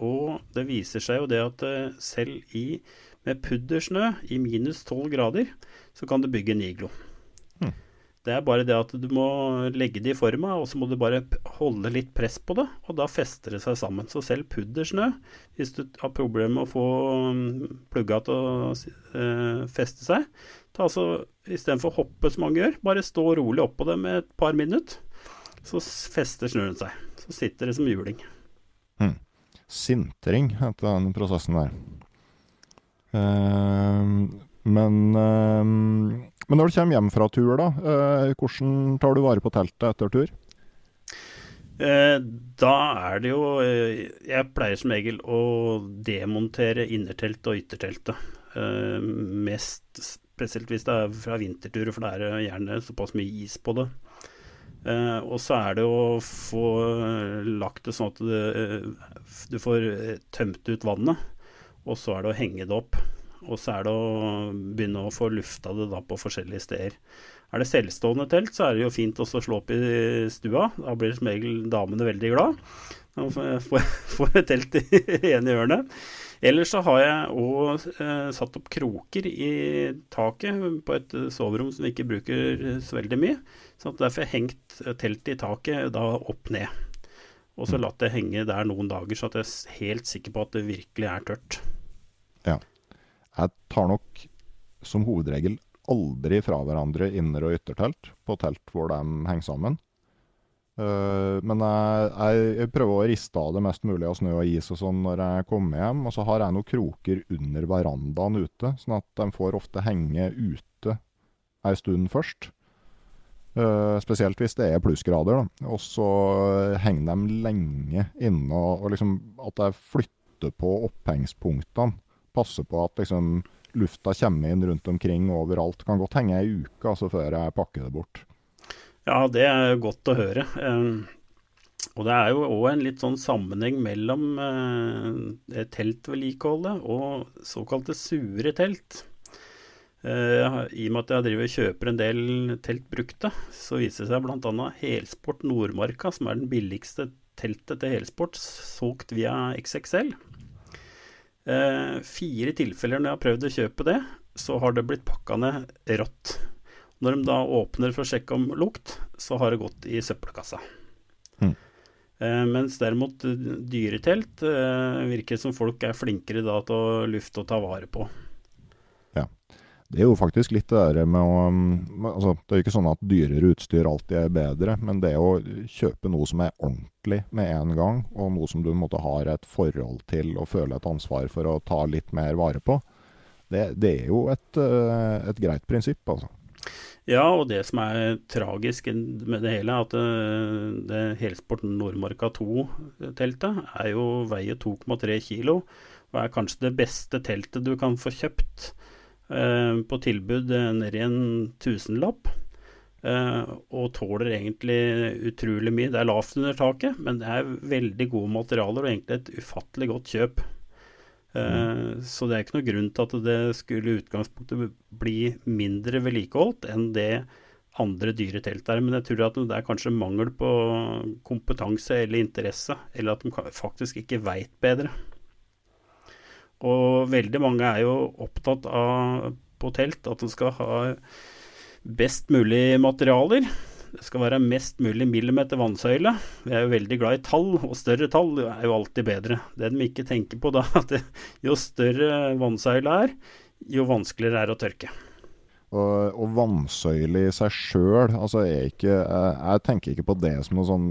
Og det viser seg jo det at selv i, med puddersnø i minus 12 grader, så kan du bygge en iglo. Det er bare det at du må legge det i forma, og så må du bare holde litt press på det, og da fester det seg sammen. Så selv puddersnø, hvis du har problemer med å få mm, plugga til å uh, feste seg, ta altså istedenfor å hoppe som mange gjør, bare stå rolig oppå med et par minutter, så fester snøen seg. Så sitter det som juling. Hmm. Sintring heter den prosessen der. Uh, men uh, men når du kommer hjem fra tur, da, eh, hvordan tar du vare på teltet etter tur? Eh, da er det jo eh, Jeg pleier som regel å demontere innerteltet og ytterteltet. Mest spesielt hvis det er fra vinterturer, for det er gjerne såpass mye is på det. Og så er det å få lagt det sånn at du får tømt ut vannet. Og så er det å henge det opp. Og så er det å begynne å få lufta det da på forskjellige steder. Er det selvstående telt, så er det jo fint å slå opp i stua. Da blir som regel damene veldig glad. Får et telt i ene hjørnet. Ellers så har jeg òg eh, satt opp kroker i taket på et soverom som vi ikke bruker så veldig mye. Så derfor har jeg hengt teltet i taket da opp ned. Og så latt det henge der noen dager, så at jeg er helt sikker på at det virkelig er tørt. Ja. Jeg tar nok som hovedregel aldri fra hverandre inner- og yttertelt på telt hvor de henger sammen. Uh, men jeg, jeg, prøver å riste av det mest mulig av snø og is og sånn når jeg kommer hjem. Og så har jeg noen kroker under verandaen ute, sånn at de får ofte henge ute ei stund først. Uh, spesielt hvis det er plussgrader. da. Og så henger de lenge inne, og, og liksom at jeg flytter på opphengspunktene passe på at liksom, lufta kommer inn rundt omkring overalt. Kan godt henge ei uke altså, før jeg pakker det bort. Ja, det er godt å høre. Um, og det er jo òg en litt sånn sammenheng mellom uh, teltvedlikeholdet og såkalte sure telt. Uh, I og med at jeg driver og kjøper en del telt brukte, så viser det seg bl.a. Helsport Nordmarka, som er den billigste teltet til helsport, solgt via XXL. Eh, fire tilfeller når jeg har prøvd å kjøpe det, så har det blitt pakka ned rått. Når de da åpner for å sjekke om lukt, så har det gått i søppelkassa. Mm. Eh, mens derimot dyretelt eh, virker som folk er flinkere da til å lufte og ta vare på. Det er jo faktisk litt det der med å altså, Det er jo ikke sånn at dyrere utstyr alltid er bedre, men det å kjøpe noe som er ordentlig med en gang, og noe som du måtte ha et forhold til og føle et ansvar for å ta litt mer vare på, det, det er jo et, eh, et, greit prinsipp, altså. Ja, og det som er tragisk med det hele, at eh, det Helsport Nordmarka 2-teltet er jo veier 2,3 kilo, og er kanskje det beste teltet du kan få kjøpt på tilbud eh, ned i en tusenlapp. Uh, og tåler egentlig utrolig mye. Det er lavt under taket, men det er veldig gode materialer og egentlig et ufattelig godt kjøp. Mm. Så det er ikke noe grunn til at det skulle i utgangspunktet bli mindre vedlikeholdt enn det andre dyre telt er. Men jeg tror at det er kanskje mangel på kompetanse eller interesse, eller at de faktisk ikke veit bedre. Og veldig mange er jo opptatt av på telt at en skal ha best mulig materialer. Det skal være mest mulig millimeter vannsøyle. Vi er jo veldig glad i tall, og større tall er jo alltid bedre. Det de ikke tenker på da, at jo større vannsøyle er, jo vanskeligere er det å tørke. Og, og vannsøyle i seg sjøl altså jeg, jeg tenker ikke på det som noe sånn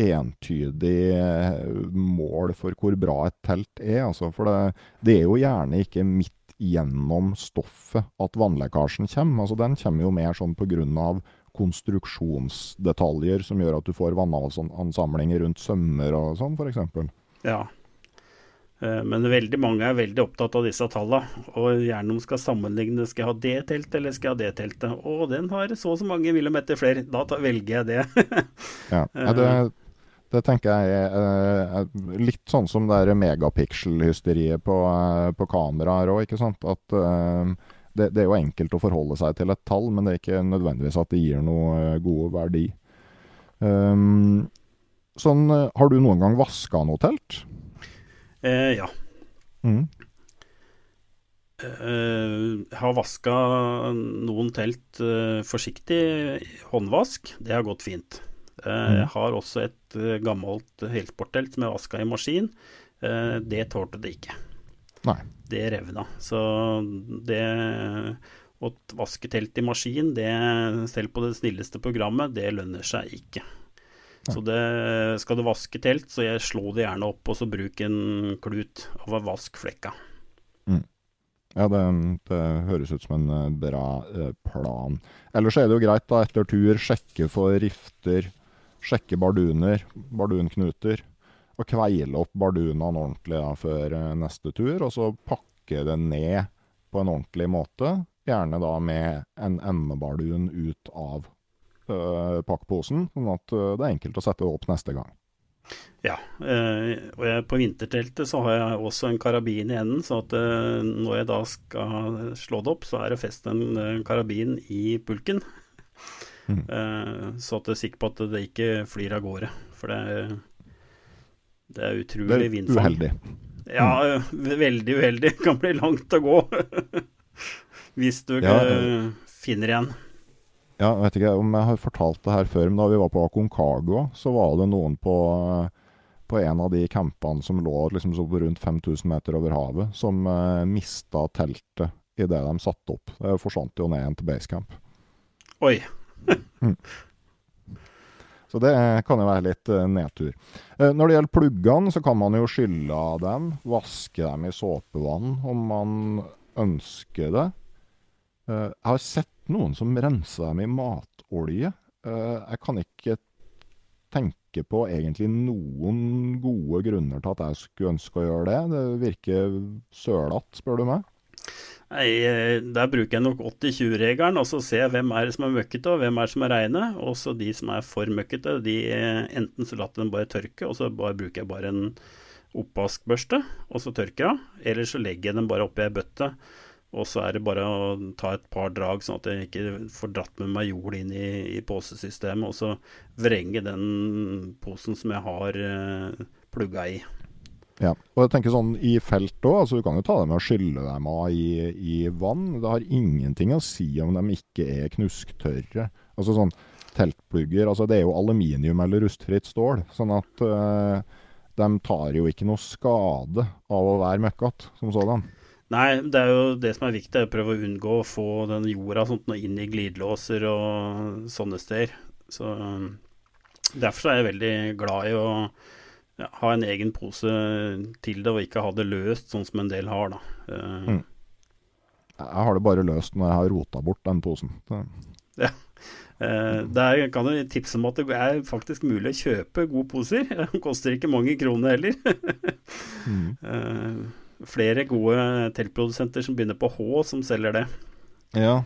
entydig eh, mål for hvor bra et telt er. Altså, for det, det, er jo gjerne ikke midt gjennom stoffet at vannlekkasjen kommer. Altså, den kommer jo mer sånn pga. konstruksjonsdetaljer som gjør at du får vannansamlinger rundt sømmer og sånn, f.eks. Ja. Eh, men veldig mange er veldig opptatt av disse tallene, og gjerne om skal sammenligne. Skal jeg ha det teltet, eller skal jeg ha det teltet? Å, den har så og så mange millimeter flere. Da velger jeg det. ja, det, det, tenker jeg er, er litt sånn som det megapixel-hysteriet på, eh, på kameraer òg, ikke sant. At uh, det, det, er jo enkelt å forholde seg til et tall, men det er ikke nødvendigvis at det gir noe god verdi. Um, sånn, har du noen gang vaska noe telt? Eh, ja. Mm. Eh, har vaska noen telt eh, forsiktig håndvask. Det har gått fint. Eh, mm. Jeg har også et eh, gammelt helsporttelt som jeg vaska i maskin. Eh, det tålte det ikke. Nei. Det revna. Så det å vaske telt i maskin, det, selv på det snilleste programmet, det lønner seg ikke. Så det, skal du vaske telt, så jeg slå det gjerne opp, og så bruk en klut og vask flekka. Mm. Ja, det, det, høres ut som en bra plan. Ellers er det jo greit da etter tur sjekke for rifter, sjekke barduner, bardunknuter. Og kveile opp bardunene ordentlig da, før eh, neste tur, og så pakke det ned på en ordentlig måte. Gjerne da med en endebardun ut av øh, pakkposen, sånn at uh, det er enkelt å sette opp neste gang. Ja, øh, og jeg, på vinterteltet så har jeg også en karabin i enden, så at når jeg da skal slå det opp, så er det fest en karabin i pulken. Mm. så at jeg er sikker på at det ikke flyr av gårde. For det, det er utrolig vindfang. Det uheldig. Ja, mm. veldig uheldig. Kan bli langt å gå. Hvis du ja, finner igjen. Ja, jeg vet ikke om jeg har fortalt det her før, men da vi var på Aconcagua, så var det noen på, på en av de campene som lå liksom så rundt 5000 meter over havet, som uh, mista teltet idet de satte opp. Det forsvant jo ned igjen til basecamp. Oi. Mm. Så det kan jo være litt uh, nedtur. Uh, når det gjelder pluggene, så kan man jo skylle av dem. Vaske dem i såpevann om man ønsker det. Uh, jeg har sett noen som renser dem i matolje. Jeg kan ikke tenke på egentlig noen gode grunner til at jeg skulle ønske å gjøre det. Det virker sølete, spør du meg. Nei, eh, Der bruker jeg nok 80-20-regelen, og så ser jeg hvem er det som er møkkete og hvem er det som er reine. Og så de som er for møkkete, de enten så lar jeg dem bare tørke, og så bare bruker jeg bare en oppvaskbørste, og så tørker jeg. Eller så legger jeg dem bare oppi ei bøtte og så er det bare å ta et par drag, sånn at jeg ikke får dratt med meg jord inn i, i posesystemet. Og så vrenge den posen som jeg har eh, plugga i. Ja, og jeg tenker sånn i felt òg. Altså, du kan jo ta dem med å skylle dem av i, i, vann. Det har ingenting å si om de ikke er knusktørre. Altså sånn teltplugger altså Det er jo aluminium eller rustfritt stål. Sånn at øh, de tar jo ikke noe skade av å være møkkete som sådan. Nei, det er jo det som er viktig, er å prøve å unngå å få den jorda sånt inn i glidelåser og sånne steder. Så Derfor er jeg veldig glad i å ja, ha en egen pose til det, og ikke ha det løst, sånn som en del har. da. Uh, mm. Jeg har det bare løst når jeg har rota bort den posen. Ja. Uh, der kan jeg tipse om at det er faktisk mulig å kjøpe gode poser. Det koster ikke mange kroner heller. mm. uh, flere gode teltprodusenter som begynner på H, som selger det. Ja,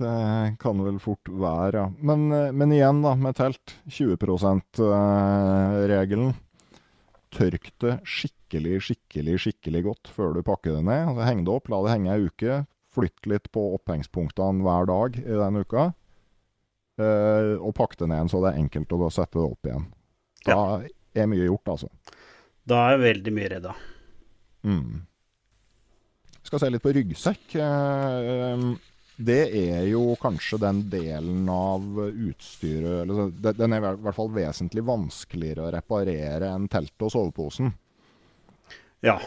det kan vel fort være. Men, men igjen, da, med telt. 20 %-regelen. Tørk det skikkelig, skikkelig, skikkelig godt før du pakker det ned. Altså, heng det opp, la det henge ei uke. Flytt litt på opphengspunktene hver dag i den uka. Uh, og pakk det ned så det er enkelt å sette det opp igjen. Da ja. er mye gjort, altså. Da er veldig mye redda. Mm skal se litt på ryggsekk. Eh, det er jo kanskje den delen av utstyret eller Den er i hvert fall vesentlig vanskeligere å reparere enn teltet og soveposen. Ja,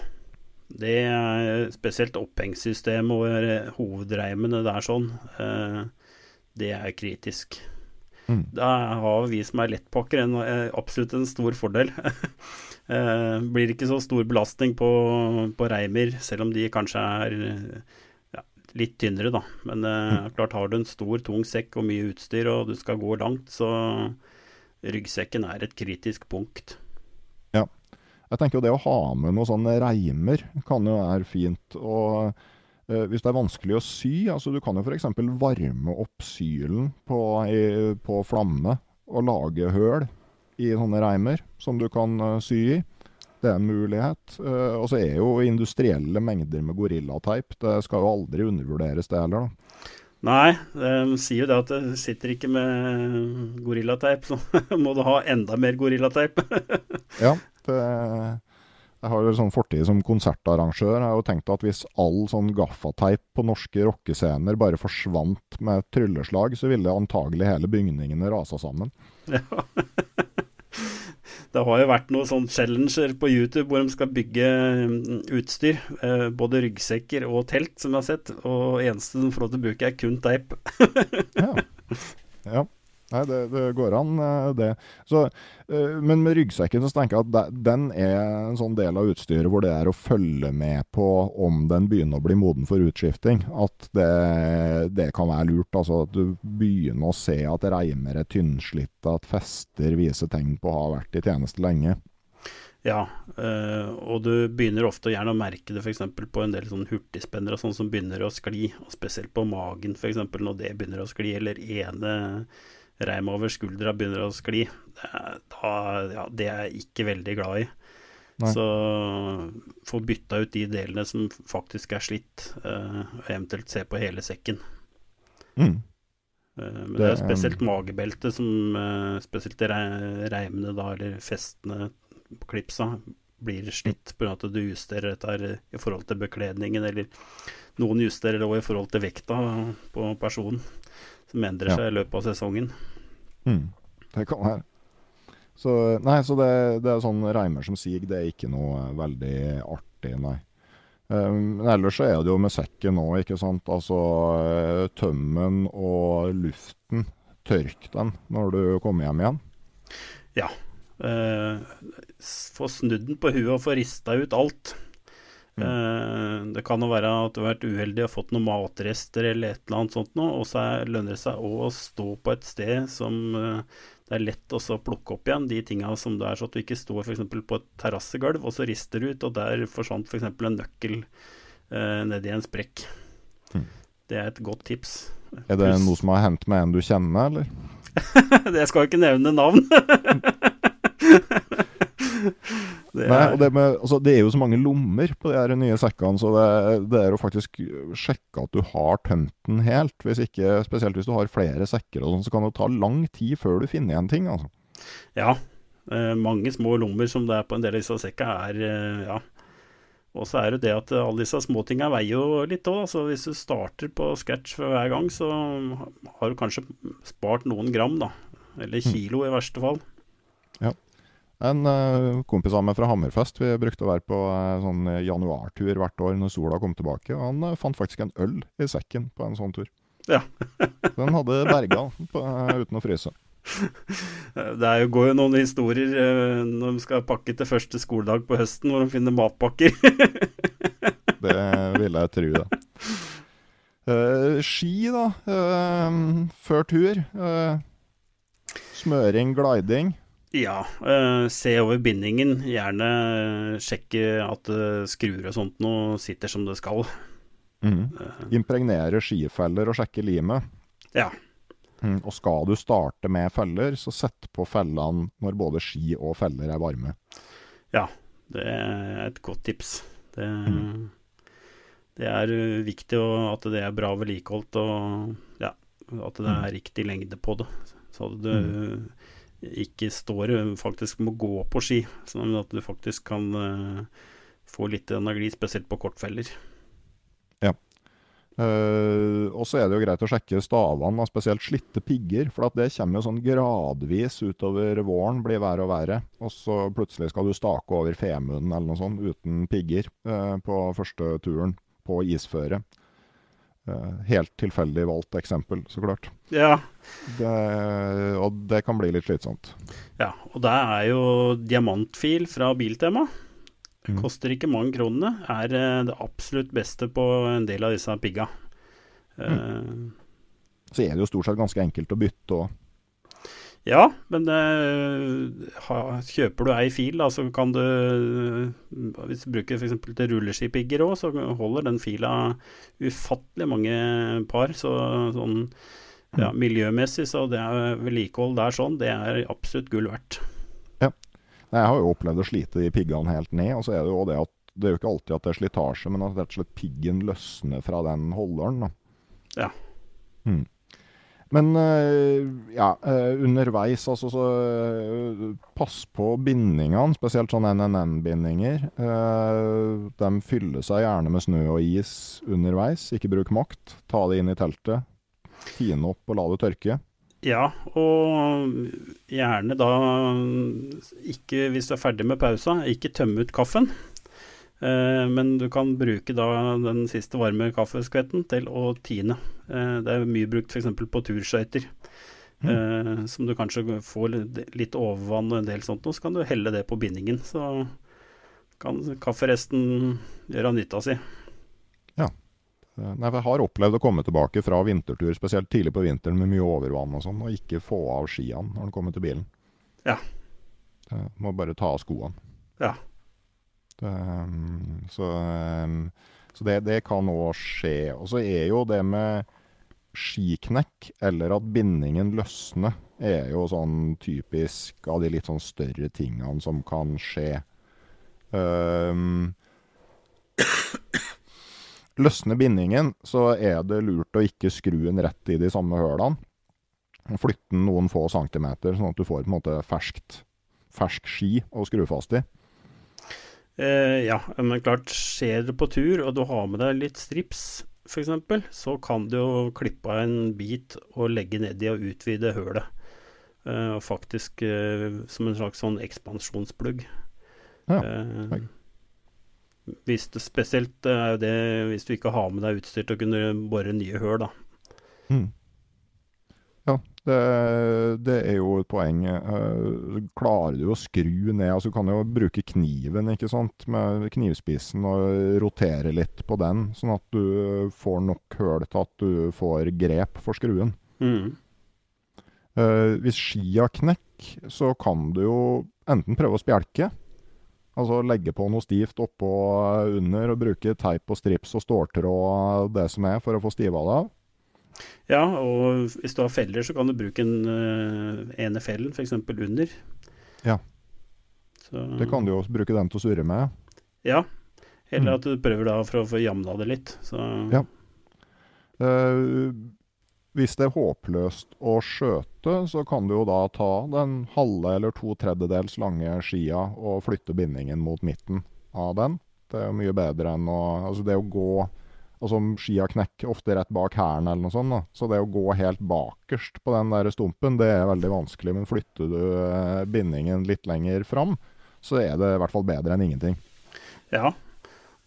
Det er spesielt opphengssystemet og hovedreimene der sånn. Eh, det er kritisk. Mm. Da har vi som er lettpakker en, eh, absolutt en stor fordel. Eh, blir ikke så stor belastning på, på reimer, selv om de kanskje er litt tynnere, da. Men eh, klart har du en stor, tung sekk og mye utstyr, og du skal gå langt, så ryggsekken er et kritisk punkt. Ja. Jeg tenker jo det å ha med noen sånne reimer kan jo være fint. Og eh, hvis det er vanskelig å sy, altså du kan jo f.eks. varme opp sylen på, i, på flamme og lage høl i sånne reimer som du kan eh, sy i. Det er en mulighet. Eh, og så er jo industrielle mengder med gorillateip. Det skal jo aldri undervurderes, det heller. da. Nei, de sier jo det at du sitter ikke med gorillateip, så må du ha enda mer gorillateip. Ja, det, jeg har jo sånn fortid som konsertarrangør. Jeg har jo tenkt at hvis all sånn gaffateip på norske rockescener bare forsvant med et trylleslag, så ville antagelig hele bygningene rasa sammen. Det har jo vært noen sånne challenger på YouTube hvor de skal bygge mm, utstyr. Eh, både ryggsekker og telt, som jeg har sett. Og eneste som får lov til å bruke, er kun teip. Ja. ja. Nei, det, det går an, eh, det. Så, eh, men med ryggsekken så tenker jeg at den er en sånn del av utstyret hvor det er å følge med på om den begynner å bli moden for utskifting. At det, det kan være lurt. Altså at du begynner å se at reimer er tynnslitte, at fester viser tegn på å ha vært i tjeneste lenge. Ja, eh, og du begynner ofte gjerne å merke det f.eks. på en del sånn hurtigspennere og sånn som begynner å skli, og spesielt på magen f.eks. når det begynner å skli, eller ene reim over skuldra begynner å skli. Da, ja, det er jeg ikke veldig glad i. Nei. Så få bytta ut de delene som faktisk er slitt, eh, og eventuelt se på hele sekken. Mm. Eh, Men Det det er spesielt spesielt magebeltet som eh, Spesielt re- reimene da, eller festene på klipsa, blir slitt pga. at du justerer dette her i forhold til bekledningen, eller noen justerer det òg i forhold til vekta på personen, som endrer seg i løpet av sesongen. Mm. Det kan være. Så, nei, så det, det er sånn reimer som sig, det er ikke noe veldig artig, nei. Um, men ellers så er det jo med sekken òg, ikke sant. Altså eh, tømmen og luften. Tørk den når du kommer hjem igjen. Ja. Eh, få snudd den på huet og få rista ut alt. Eh, det kan jo være at du har vært uheldig og fått noen matrester eller et eller annet sånt noe, og så er- lønner det seg å stå på et sted som eh, det er lett å plukke opp igjen de tinga som det er, så at du ikke står f.eks. på et terrassegulv, og så rister du ut, og der forsvant f.eks. en nøkkel eh, nedi en sprekk. Mm. Det er et godt tips. Er det Plus, noe som har hendt med en du kjenner, eller? Jeg skal ikke nevne navn. det Nei, er, og det, med, altså, det er jo så mange lommer på de her nye sekkene, så det, det er å faktisk sjekke at du har tømt den helt. Hvis ikke, Spesielt hvis du har flere sekker, og sånn, så kan det ta lang tid før du finner igjen ting. altså. ja. eh, mange små lommer som det er på en del av disse sekka, er eh, ja. Og så er det det at alle disse småtinga veier jo litt òg. Så hvis du starter på scratch for hver gang, så har du kanskje spart noen gram, da. Eller kilo i verste fall. En uh, kompis av meg fra Hammerfest, vi brukte å være på uh, sånn januartur hvert år når sola kom tilbake. og Han uh, fant faktisk en øl i sekken på en sånn tur. Ja. Den hadde berga på, uten å fryse. Det er jo, går jo noen historier når de skal pakke til første skoledag på høsten, hvor de finner matpakker. Det ville jeg tro, da. Ski, da. før tur. smøring, gliding. Ja, uh, se over bindingen. Gjerne eh, sjekke at uh, skruer og sånt nå sitter som det skal. Eh, Impregnere skifeller og sjekke limet. ja. Mm, og skal du starte med feller, så sett på fellene når både ski og feller er varme. ja, det er et godt tips. Det, Mm. det er viktig at det er bra vedlikeholdt og ja, at det Mm. er riktig lengde på det. Så du du ikke står eh, faktisk må gå på ski, sånn at du faktisk kan uh, få litt energi, spesielt på kortfeller. Eh, og så er det jo greit å sjekke stavene, spesielt slitte pigger. For det kommer jo sånn gradvis utover våren, blir verre og verre. Og så plutselig skal du stake over Femunden eller noe sånt uten pigger uh, på første turen på isføre. Eh, helt tilfeldig valgt eksempel, så klart. Ja. Det, og det kan bli litt slitsomt. ja. Og det er jo diamantfil fra Biltema. Mm. Koster ikke mange kronene. Er eh, det absolutt beste på en del av disse pigga. Eh, Så er det jo stort sett ganske enkelt å bytte òg. Ja, men uh, ha, kjøper du ei fil, da, så kan du Hvis du bruker f.eks. til rulleskipigger òg, så holder den fila ufattelig mange par. Så sånn ja, miljømessig, så det er vedlikehold der sånn, det er absolutt gull verdt. Ja. Jeg har jo opplevd å slite de piggene helt ned. Og så er det jo det at det er jo ikke alltid at det er slitasje, men at rett og slett piggen løsner fra den holderen. da. Ja. Mm. Men eh, ja, eh, underveis, altså så eh, Pass på bindingene, spesielt sånn NNN-bindinger. De fyller seg gjerne med snø og is underveis. Ikke bruk makt. Ta det inn i teltet. Tine opp og la det tørke. Ja, og gjerne da ikke hvis du er ferdig med pausa, ikke tømme ut kaffen. Eh, men du kan bruke da den siste varme kaffeskvetten til å tine. Eh, det er mye brukt f.eks. på turskøyter. Mm. som du kanskje får litt, overvann og en del sånt, og så kan du helle det på bindingen. Så kan kafferesten gjøre nytta si. Ja. Nei, Jeg har opplevd å komme tilbake fra vintertur, spesielt tidlig på vinteren med mye overvann og sånn, og ikke få av skiene når en kommer til bilen. Ja. Det, må bare ta av skoene. Ja. Det, um, så um, så det, det kan òg skje. Og så er jo det med skiknekk, eller at bindingen løsner, er jo sånn typisk av de litt sånn større tingene som kan skje. Um, Løsner bindingen, så er det lurt å ikke skru den rett i de samme hølene. Flytte den noen få centimeter, sånn at du får på en måte ferskt, fersk ski å skru fast i. Eh, ja, men klart, skjer det på tur, og du har med deg litt strips f.eks., så kan du jo klippe av en bit og legge nedi og utvide hølet. Eh, og faktisk eh, som en slags sånn ekspansjonsplugg. Ja, Eh, hvis du, spesielt er jo det hvis du ikke har med deg utstyr til å kunne bore nye høl, da. Mm. Det, det er jo et poeng. Eh, klarer du å skru ned altså Du kan jo bruke kniven ikke sant, med knivspissen og rotere litt på den, sånn at du får nok høl til at du får grep for skruen. Mm. Eh, hvis skia knekker, så kan du jo enten prøve å spjelke. Altså legge på noe stivt oppå under og bruke teip og strips og ståltråd det som er, for å få stiva det av. Ja, og hvis du har feller, så kan du bruke en uh, ene fellen f.eks. under. Ja. Så, Det kan du jo bruke den til å surre med. Ja. Eller Mm. at du prøver da for å få jamna det litt. Så Ja. Eh, hvis det er håpløst å skjøte, så kan du jo da ta den halve eller to tredjedels lange skia og flytte bindingen mot midten av den. Det er jo mye bedre enn å Altså det å gå Altså skia knekker ofte rett bak hælen eller noe sånt, da. Så det å gå helt bakerst på den der stumpen, det er veldig vanskelig. Men flytter du eh, bindingen litt lenger fram, så er det i hvert fall bedre enn ingenting. Ja.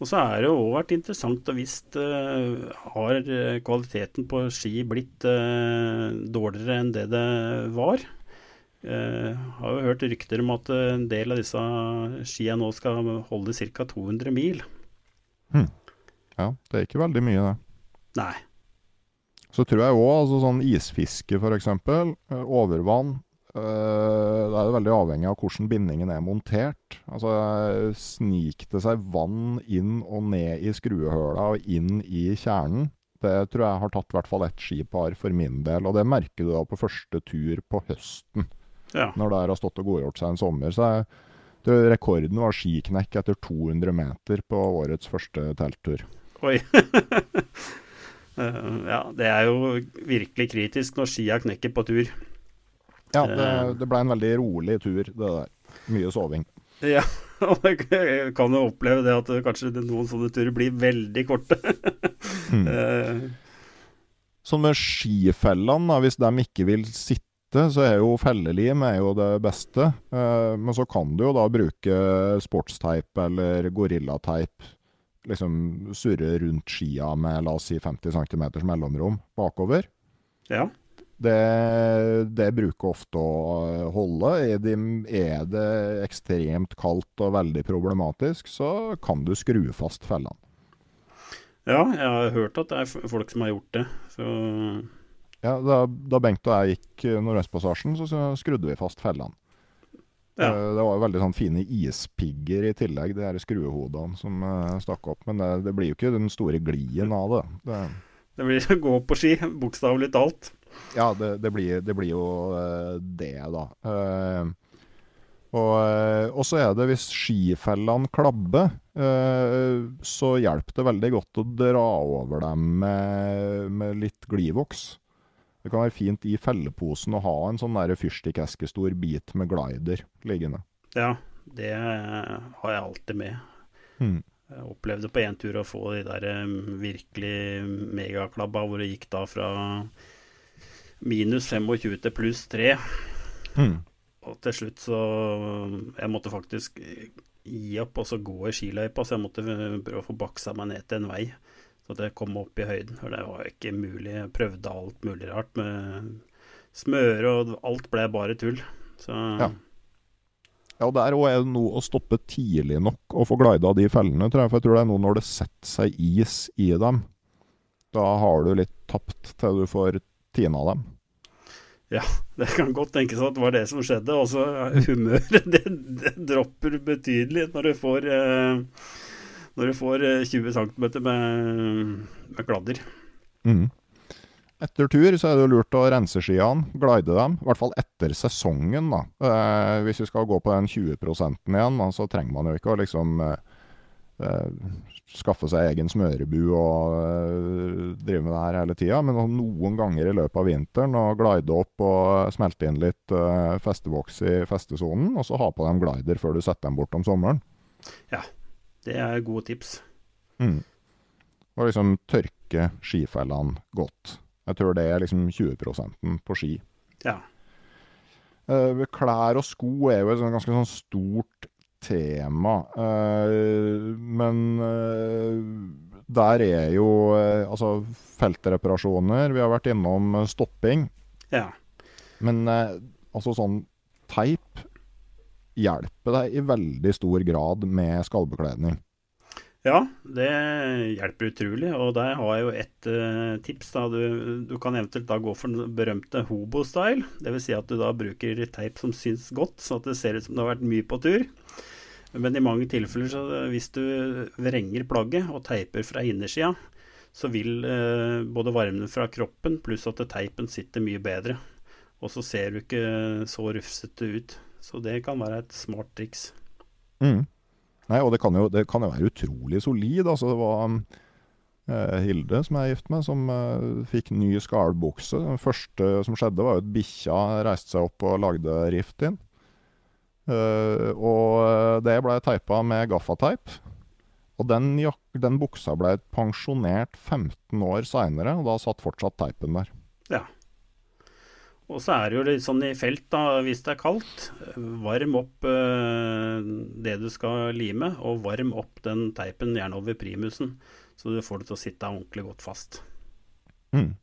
Og så er det jo òg vært interessant og visst uh, har eh, kvaliteten på ski blitt uh, dårligere enn det det var. Uh, har jo hørt rykter om at en del av disse skia nå skal holde ca. 200 mil. Ja, det er ikke veldig mye, det. Nei. Så tror jeg òg altså sånn isfiske, f.eks. Overvann. eh, Da er det veldig avhengig av hvordan bindingen er montert. Altså Snik det seg vann inn og ned i skruehøla og inn i kjernen. Det tror jeg har tatt i hvert fall ett skipar for min del. Og det merker du da på første tur på høsten, Ja. når det har stått og godgjort seg en sommer. Så jeg rekorden var skiknekk etter 200 meter på årets første telttur. Oi. Eh, ja, det er jo virkelig kritisk når skia knekker på tur. Ja, det, Eh. det ble en veldig rolig tur, det der. Mye soving. Ja, Og jeg kan jo oppleve det at kanskje noen sånne turer blir veldig korte. Mm. Sånn med skifellene, hvis de ikke vil sitte, så er jo fellelim er jo det beste. Men så kan du jo da bruke sportsteip eller gorillateip. Liksom surre rundt skia med la oss si 50 cm mellomrom bakover. ja. Det, det bruker ofte å holde. Er det, er det ekstremt kaldt og veldig problematisk, så kan du skru fast fellene. ja, jeg har hørt at det er folk som har gjort det. Så Ja, da, da Bengt og jeg gikk eh, Nordøstpassasjen, så så skrudde vi fast fellene. Ja. Eh, Det var jo veldig sånn fine ispigger i tillegg, de skruehodene som eh, stakk opp. Men det, det blir jo ikke den store glien av det. det det blir å gå på ski, bokstavelig talt. ja, det, det, blir, det blir jo eh, det, da. Og, så er det hvis skifellene klabber, så hjelper det veldig godt å dra over dem med, med litt glivoks. Det kan være fint i felleposen å ha en sånn fyrstikkeskestor bit med glider liggende. Ja, det har jeg alltid med. Hmm. Jeg opplevde på én tur å få de der eh, virkelig megaklabba, hvor det gikk da fra minus 25 til pluss 3. Hmm. Og til slutt så Jeg måtte faktisk gi opp og så gå i skiløypa, så jeg måtte prøve å få baksa meg ned til en vei. Så at jeg kom opp i høyden. For det var ikke mulig. Jeg prøvde alt mulig rart med smøre, og alt ble bare tull. Så Ja. Ja, der òg er det noe å stoppe tidlig nok og få glida de fellene, tror jeg. For jeg tror det er noe når det setter seg is i dem. Da har du litt tapt til du får tina dem. Ja, Det kan godt tenkes at det var det som skjedde. Også humøret det, det dropper betydelig når du får eh, Når du får eh, 20 cm med, med kladder. Mm. Etter tur så er det jo lurt å rense skiene, glide dem. I hvert fall etter sesongen, da. Eh, hvis vi skal gå på den 20 igjen, da, så trenger man jo ikke å liksom eh, eh, skaffe seg egen smørebu og eh, drive med det her hele tida. Men noen ganger i løpet av vinteren å glide opp og smelte inn litt eh, festevoks i festesonen, og så ha på dem glider før du setter dem bort om sommeren. Det er gode tips. Mm. Og liksom tørke skifellene godt. Jeg tror det er liksom 20% på ski. Ja. Eh, klær og sko er jo et sånn ganske sånn stort tema. Eh, men eh, der er jo altså feltreparasjoner. Vi har vært innom stopping. ja. Men altså sånn teip hjelper deg i veldig stor grad med skallbekledning. Ja, det hjelper utrolig. Og der har jeg jo ett uh, tips. da. Du, du kan eventuelt da gå for den berømte hobo-style. Dvs. Si at du da bruker teip som syns godt, så at det ser ut som det har vært mye på tur. Men i mange tilfeller, så hvis du vrenger plagget og teiper fra innersida, så vil uh, både varmen fra kroppen pluss at teipen sitter mye bedre. Og så ser du ikke så rufsete ut. Så det kan være et smart triks. Mm. Nei, og det kan, jo, det kan jo være utrolig solid. Altså, det var eh, Hilde, som jeg er gift med, som eh, fikk ny skallbukse. Det første som skjedde, var jo at bikkja reiste seg opp og lagde rift inn. Eh, og eh, det ble teipa med gaffateip. Og den, den buksa ble pensjonert 15 år seinere, og da satt fortsatt teipen der. Ja. Og så er det jo litt sånn i felt, da, hvis det er kaldt. Varm opp eh, det du skal lime, og varm opp den teipen gjerne over primusen, så du får det til å sitte ordentlig godt fast. Mm.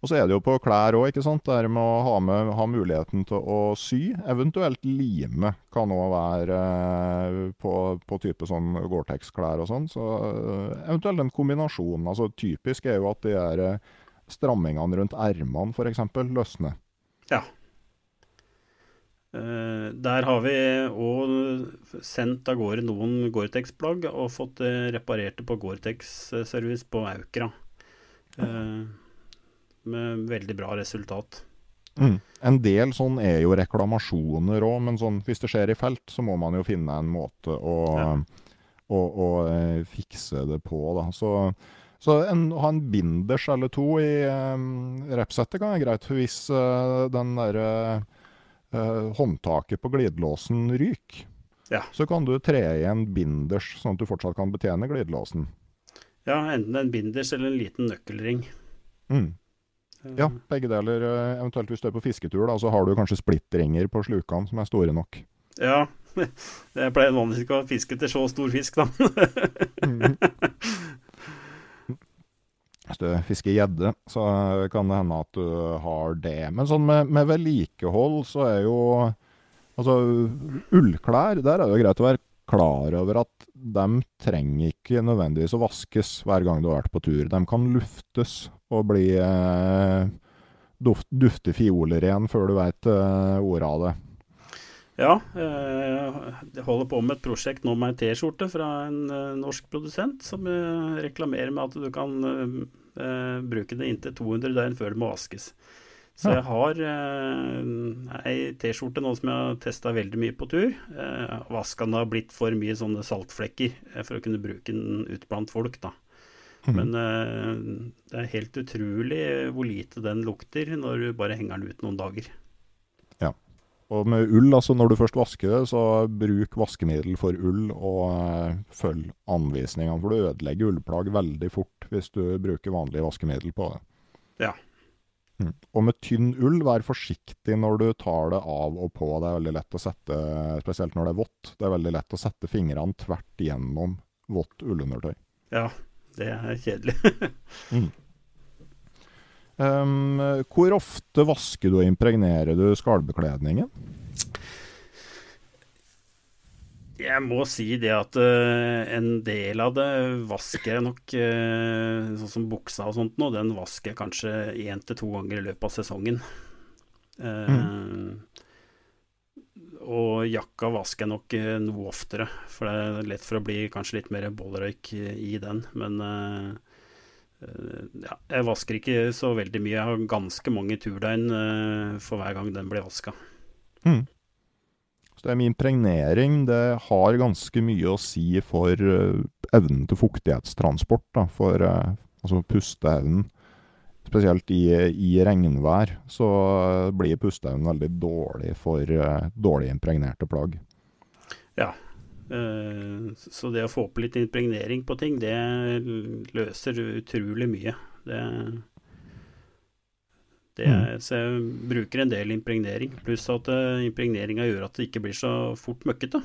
Og så er det jo på klær òg, ikke sant. Det med å ha, med, ha muligheten til å sy. Eventuelt lime kan òg være eh, på, på type sånn Gore-Tex-klær og sånn. Så eh, eventuelt en kombinasjon. Altså typisk er jo at de der eh, strammingene rundt ermene f.eks. løsner. Ja. Eh, der har vi òg sendt av gårde noen Gore-Tex-plagg og fått eh, reparert det på Gore-Tex-service på Aukra. Eh, med veldig bra resultat. En del sånn er jo reklamasjoner òg, men sånn, hvis det skjer i felt, så må man jo finne en måte å, Ja. å, å å fikse det på. Da. Så, så en, å ha en binders eller to i um, repsettet kan være greit. Hvis eh, den derre eh, håndtaket på glidelåsen ryker, Ja. så kan du tre i en binders, sånn at du fortsatt kan betjene glidelåsen. Ja, enten en binders eller en liten nøkkelring. Mm. Eh, Ja, begge deler. Eventuelt hvis du er på fisketur, da, så har du kanskje splittringer på slukene som er store nok. Ja. Jeg pleier vanligvis ikke å fiske til så stor fisk, da. Hvis du fisker gjedde, så kan det hende at du har det. Men sånn med, med vedlikehold, så er jo Altså, ullklær, der er det jo greit å være klar over at de trenger ikke nødvendigvis å vaskes hver gang du har vært på tur. De kan luftes og bli eh, duft, dufte fioler igjen før du veit eh, ordet av det. Ja, eh, jeg holder på med et prosjekt nå med en T-skjorte fra en eh, norsk produsent som eh, reklamerer med at du kan eh, eh, bruke det inntil 200 døgn før det må vaskes. Så jeg har eh, ei T-skjorte nå som jeg har testa veldig mye på tur. Eh, Vaska den har blitt for mye sånne saltflekker eh, for å kunne bruke den ut blant folk, da. Mm. Men eh, det er helt utrolig hvor lite den lukter når du bare henger den ut noen dager. Og med ull, altså når du først vasker det, så bruk vaskemiddel for ull, og eh, følg anvisningene. For du ødelegger ullplagg veldig fort hvis du bruker vanlig vaskemiddel på det. Ja. Mm. Og med tynn ull, vær forsiktig når du tar det av og på. Det er veldig lett å sette, spesielt når det er vått, det er veldig lett å sette fingrene tvert gjennom vått ullundertøy. Ja, det er kjedelig. Um, hvor ofte vasker du og impregnerer du skallbekledningen? Jeg må si det at uh, en del av det vasker jeg nok, uh, sånn som buksa og sånt nå, den vasker jeg kanskje én til to ganger i løpet av sesongen. Eh, Og jakka vasker jeg nok eh, noe oftere, for det er lett for å bli kanskje litt mer bollrøyk i den. Men ja, jeg vasker ikke så veldig mye. Jeg har ganske mange turdøgn eh, for hver gang den blir vaska. Mm. Så det med impregnering det har ganske mye å si for eh, evnen til fuktighetstransport. Da, for eh, altså pusteevnen. Spesielt i, i regnvær så eh, blir pusteevnen veldig dårlig for eh, dårlig impregnerte plagg. Eh, Så det å få opp litt impregnering på ting, det løser utrolig mye. Det, det mm. så jeg bruker en del impregnering, pluss at uh, impregneringa gjør at det ikke blir så fort møkkete.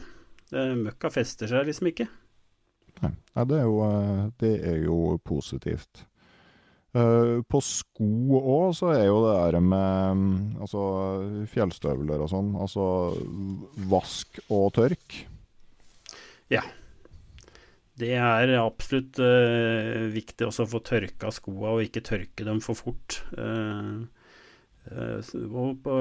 Møkka fester seg liksom ikke. Nei, det, er jo, eh, det er jo positivt. Eh, på sko òg så er jo det der med altså, fjellstøvler og sånn, altså vask og tørk. Det er absolutt uh, viktig også å få tørka skoa, og ikke tørke dem for fort. Uh, uh, og på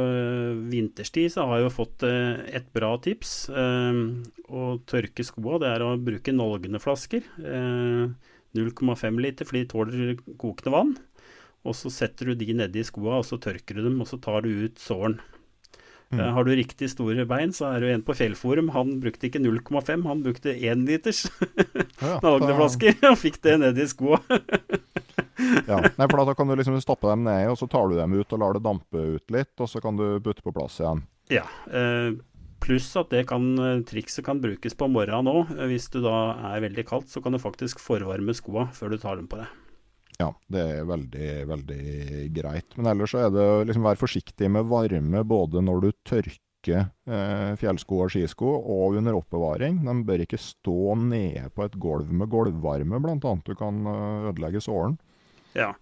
vinterstid så har jeg jo fått et bra tips. å tørke skoa, det er å bruke nolgeneflasker. Eh, 0,5 liter, for de tåler kokende vann. Og så setter du de nedi skoa, og så tørker du dem, og så tar du ut såren. Mm. Eh, har du riktig store bein, så er jo en på Fjellforum. Han brukte ikke 0,5, han brukte 1 liters Ja, nalgneflasker og fikk det ned i skoa. Ja. Nei, for da kan du liksom stappe dem ned, og så tar du dem ut og lar det dampe ut litt, og så kan du putte på plass igjen. Ja, eh, pluss at det kan, eh, trikset kan brukes på morgenen òg. Hvis du da er veldig kaldt, så kan du faktisk forvarme skoa før du tar dem på deg. Ja, det er veldig, veldig greit. Men ellers så er det liksom være forsiktig med varme både når du tørker eh, fjellsko og skisko, og under oppbevaring. De bør ikke stå nede på et gulv med gulvvarme, annet. Du kan eh, ødelegge såren. Ja.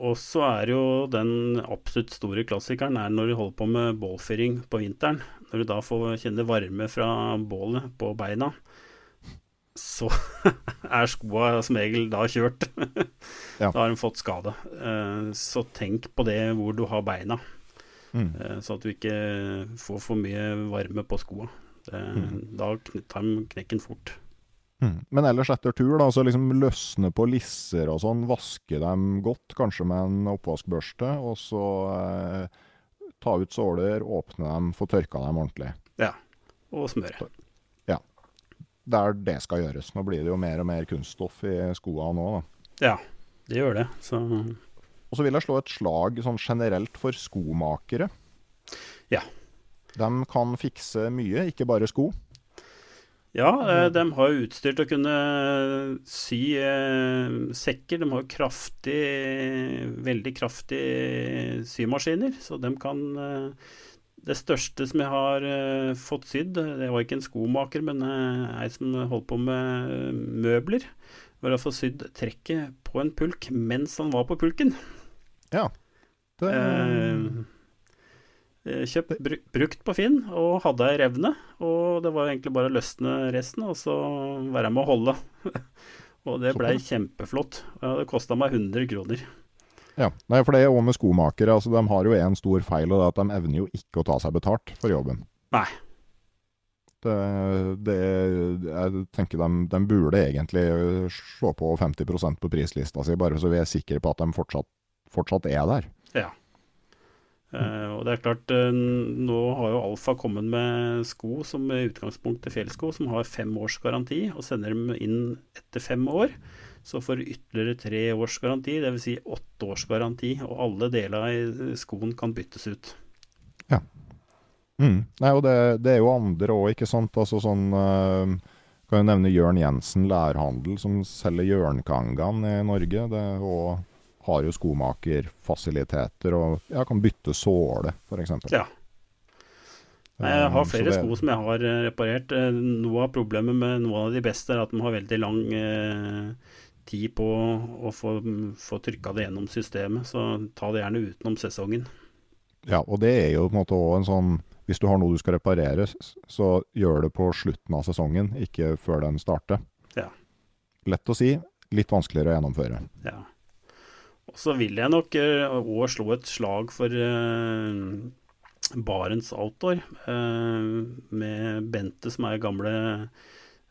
Og så er jo den absolutt store klassikeren er når du holder på med bålfyring på vinteren. Når du da får kjenne varme fra bålet på beina, så er skoa som regel da kjørt. Ja. Da har de fått skade. Eh, Så tenk på det hvor du har beina, Mm. eh, så at du ikke får for mye varme på skoa. Det, Da tar de knekken fort. Mm. Men ellers etter tur, da, så liksom løsne på lisser og sånn. Vaske dem godt, kanskje med en oppvaskbørste. Og så eh, ta ut såler, åpne dem, få tørka dem ordentlig. Ja. Og smøre. Det er det skal gjøres. Nå blir det jo mer og mer kunststoff i skoene nå, da. Ja, det gjør det. Så Og så vil jeg slå et slag sånn generelt for skomakere. Ja. De kan fikse mye, ikke bare sko. Ja, eh, de har jo utstyr til å kunne sy eh, sekker. De har jo kraftig, veldig kraftige symaskiner, så de kan eh, Det største som jeg har uh, fått sydd, det var ikke en skomaker, men uh, ei som holdt på med møbler, var å få sydd trekket på en pulk mens han var på pulken. Ja. Det, eh, Kjøpt br brukt på Finn, og hadde ei revne. Og det var egentlig bare å løsne resten, og så være med å holde. og det blei kjempeflott. Det kosta meg 100 kroner. Ja. Nei, for det er jo med skomakere. Altså, de har jo én stor feil, og det er at de evner jo ikke å ta seg betalt for jobben. Nei. Det, det, jeg tenker de, de burde egentlig slå på 50% på prislista si, bare så vi er sikre på at de fortsatt, fortsatt er der. Ja. Uh, og det er klart, uh, nå har jo Alfa kommet med sko som utgangspunkt til fjellsko, som har fem års garanti, og sender dem inn etter fem år. Så får du ytterligere tre års garanti, dvs. Si åtte års garanti, og alle deler i skoen kan byttes ut. Mm. Nei, og det, det er jo andre òg, ikke sant. Altså sånn uh, Kan jo nevne Jørn Jensen lærhandel, som selger Jørnkangan i Norge. Det og har jo skomakerfasiliteter og ja, kan bytte såle, f.eks. Ja. Jeg har Um, flere det- sko som jeg har eh, reparert. Eh, Noe av problemet med noen av de beste er at de har veldig lang eh, tid på å få, få trykka det gjennom systemet, så ta det gjerne utenom sesongen. Ja, og det er jo på en måte òg en sånn Hvis du har noe du skal reparere, så gjør det på slutten av sesongen, ikke før den starter. Ja. Lett å si, litt vanskeligere å gjennomføre. Ja. Og så vil jeg nok òg slå et slag for eh, Barents Outdoor, eh, med Bente, som er gamle eh,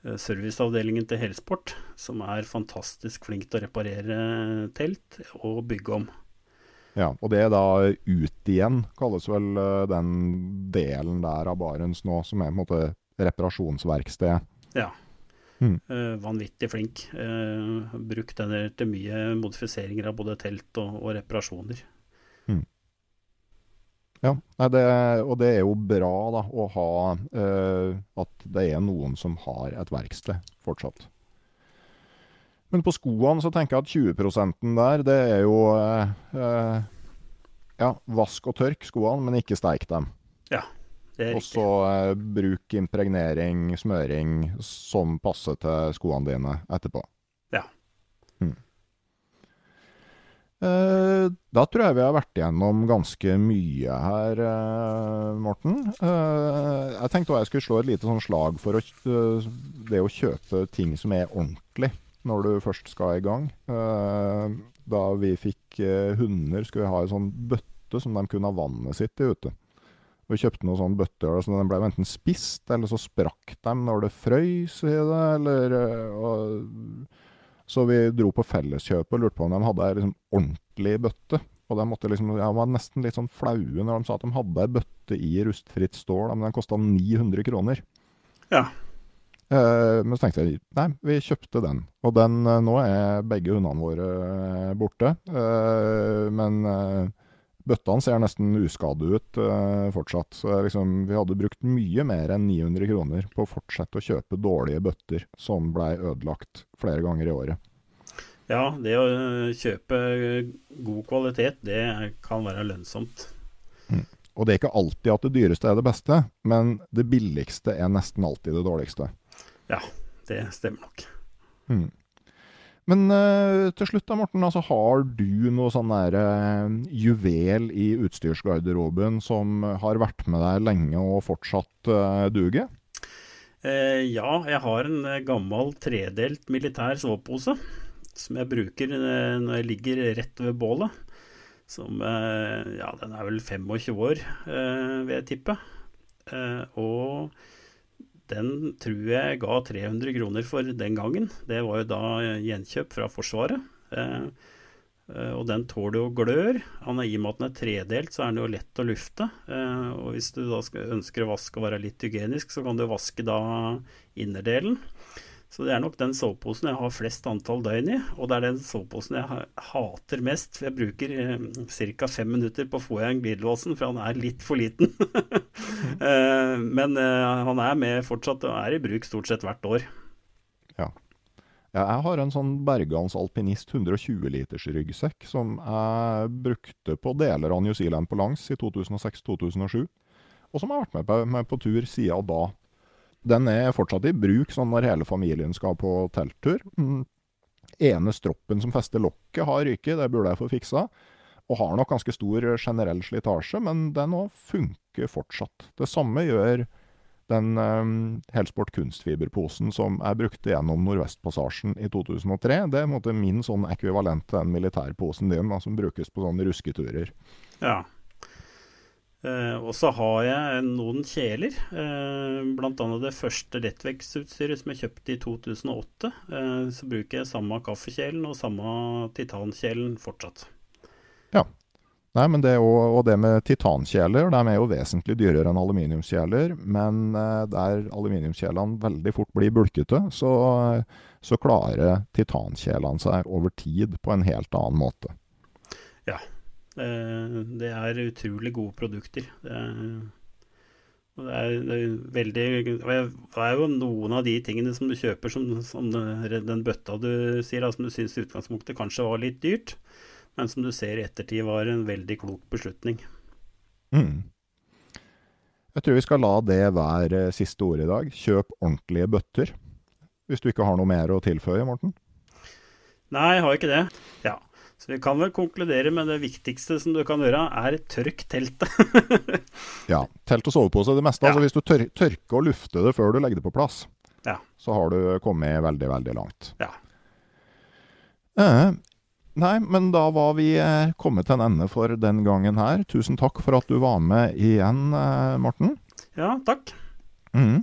serviceavdelingen til Helsport, som er fantastisk flink til å reparere telt og bygge om. Ja, og det er da ut igjen, kalles vel eh, den delen der av Barents nå, som er på en måte reparasjonsverksted. Ja. Mm. Eh, vanvittig flink. Eh, brukt den til mye modifiseringer av både telt og, og reparasjoner. Ja, nei, det, og det er jo bra da, å ha eh, at det er noen som har et verksted fortsatt. Men på skoene så tenker jeg at 20% der, det er jo eh, eh, Ja, vask og tørk skoene, men ikke steik dem. Det er Og så eh, bruk impregnering, smøring, som passer til skoene dine etterpå. Ja. Mm. Eh, da tror jeg vi har vært igjennom ganske mye her, eh, Morten. Eh, jeg tenkte også jeg skulle slå et lite sånn slag for eh, det å kjøpe ting som er ordentlig når du først skal i gang. Eh, da vi fikk eh, hunder, skulle vi ha en sånn bøtte som de kunne ha vannet sitt i ute. Vi kjøpte noen sånne bøtter, så den ble enten spist, eller så sprakk de når det frøys i det, eller eh, og, Så vi dro på Felleskjøpet og lurte på om de hadde ei liksom, ordentlig bøtte. Og de måtte liksom, jeg var nesten litt sånn flaue når de sa at de hadde ei bøtte i rustfritt stål, men den kosta 900 kroner. Ja. Eh, men så tenkte jeg nei, vi kjøpte den. Og den, eh, nå er begge hundene våre eh, borte. Eh, men eh, bøttene ser nesten uskadde ut uh, fortsatt. Så liksom, vi hadde brukt mye mer enn 900 kroner på å fortsette å kjøpe dårlige bøtter som blei ødelagt flere ganger i året. Ja, det å øh, kjøpe god kvalitet, det kan være lønnsomt. Og det er ikke alltid at det dyreste er det beste, men det billigste er nesten alltid det dårligste. Ja, Det stemmer nok. Mm. Men uh, til slutt da, Morten. Altså, har du noe sånn der uh, juvel i utstyrsgarderoben som har vært med deg lenge og fortsatt uh, duger? Uh, ja, jeg har en gammel tredelt militær sovepose som jeg bruker når jeg ligger rett ved bålet. Som Ja, den er vel 25 år, vil jeg tippe. Og den tror jeg ga 300 kroner for den gangen. Det var jo da gjenkjøp fra Forsvaret. Eh, eh, og den tåler jo glør. Han er, I og med at den er tredelt, så er den jo lett å lufte. Eh, og hvis du da ønsker å vaske og være litt hygienisk, så kan du vaske da innerdelen. Så det er nok den soveposen jeg har flest antall døgn i, og det er den soveposen jeg hater mest. Jeg bruker eh, ca. fem minutter på å få igjen glidelåsen, for han er litt for liten. eh, men eh, han er med fortsatt og er i bruk stort sett hvert år. Ja. jeg har en sånn Bergans alpinist 120 liters ryggsekk som jeg brukte på deler av New Zealand på langs i 2006-2007, og som har vært med på, med på tur siden da. Den er fortsatt i bruk sånn når hele familien skal på telttur. Mm. Ene stroppen som fester lokket har ryket, det burde jeg få fiksa. Og har nok ganske stor generell slitasje, men den òg funker fortsatt. Det samme gjør den um, Helsport kunstfiberposen som jeg brukte gjennom Nordvestpassasjen i 2003. Det er måte min sånn ekvivalent til den militærposen din, da, som brukes på sånne rusketurer. Ja. Eh, og så har jeg noen kjeler, eh, bl.a. det første lettvektsutstyret som jeg kjøpte i 2008. Eh, så bruker jeg samme kaffekjelen og samme titankjelen fortsatt. Ja. Nei, men det og, og det med titankjeler, de er jo vesentlig dyrere enn aluminiumskjeler. Men eh, der aluminiumskjelene veldig fort blir bulkete, så, så klarer titankjelene seg over tid på en helt annen måte. Ja, det er utrolig gode produkter. Det er, det er, det er veldig Det er jo noen av de tingene som du kjøper som, som den bøtta du sier, som du syns i utgangspunktet kanskje var litt dyrt, men som du ser i ettertid var en veldig klok beslutning. Mm. Jeg tror vi skal la det være siste ord i dag. Kjøp ordentlige bøtter. Hvis du ikke har noe mer å tilføye, Morten? Nei, jeg har ikke det. Ja. Så vi kan vel konkludere med det viktigste som du kan gjøre, er tørk teltet. ja. Telt og sovepose er det meste. Ja. Altså hvis du tør tørker og lufter det før du legger det på plass, ja. så har du kommet veldig, veldig langt. Ja. Eh, nei, men da var vi eh, kommet til en ende for den gangen her. Tusen takk for at du var med igjen, eh, Morten. Ja, takk. Mm.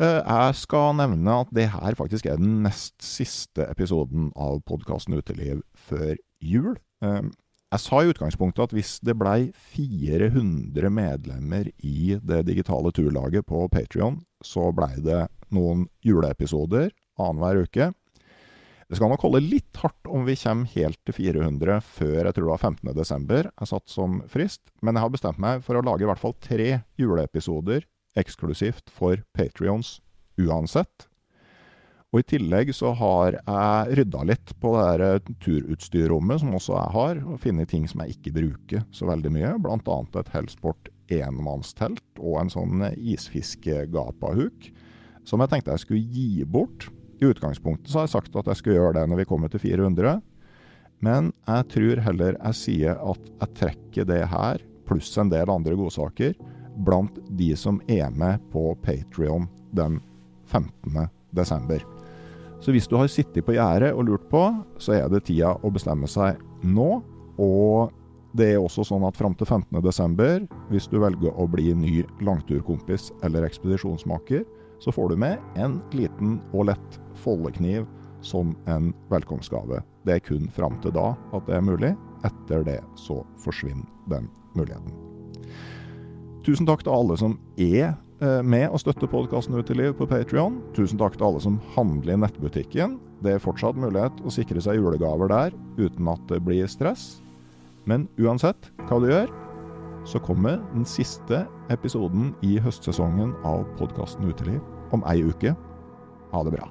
Eh, jeg skal nevne at det her faktisk er den nest siste episoden av podkasten Uteliv før jul. Eh, jeg sa i utgangspunktet at hvis det blei 400 medlemmer i det digitale turlaget på Patrion, så blei det noen juleepisoder annenhver uke. Det skal nok holde litt hardt om vi kommer helt til 400 før jeg tror det var 15.12. jeg satt som frist, men jeg har bestemt meg for å lage i hvert fall tre juleepisoder eksklusivt for Patrions uansett. Og I tillegg så har jeg rydda litt på det der turutstyrrommet, som også jeg har, og funnet ting som jeg ikke bruker så veldig mye. Annet et Hellsport enmannstelt og en sånn isfiskegapahuk, som jeg tenkte jeg skulle gi bort. I utgangspunktet så har jeg sagt at jeg skulle gjøre det når vi kommer til 400, men jeg tror heller jeg sier at jeg trekker det her, pluss en del andre godsaker, blant de som er med på Patrion den 15. desember. Så hvis du har sittet på gjerdet og lurt på, så er det tida å bestemme seg nå. Og det er også sånn at fram til 15. desember, hvis du velger å bli ny langturkompis eller ekspedisjonsmaker, så får du med en liten og lett foldekniv som en velkomstgave. Det er kun fram til da at det er mulig. Etter det så forsvinner den muligheten. Tusen takk til alle som er med og støtte podkasten liv på Patrion. Tusen takk til alle som handler i nettbutikken. Det er fortsatt mulighet å sikre seg julegaver der uten at det blir stress. Men uansett hva du gjør, så kommer den siste episoden i høstsesongen av podkasten Uteliv om ei uke. Ha det bra.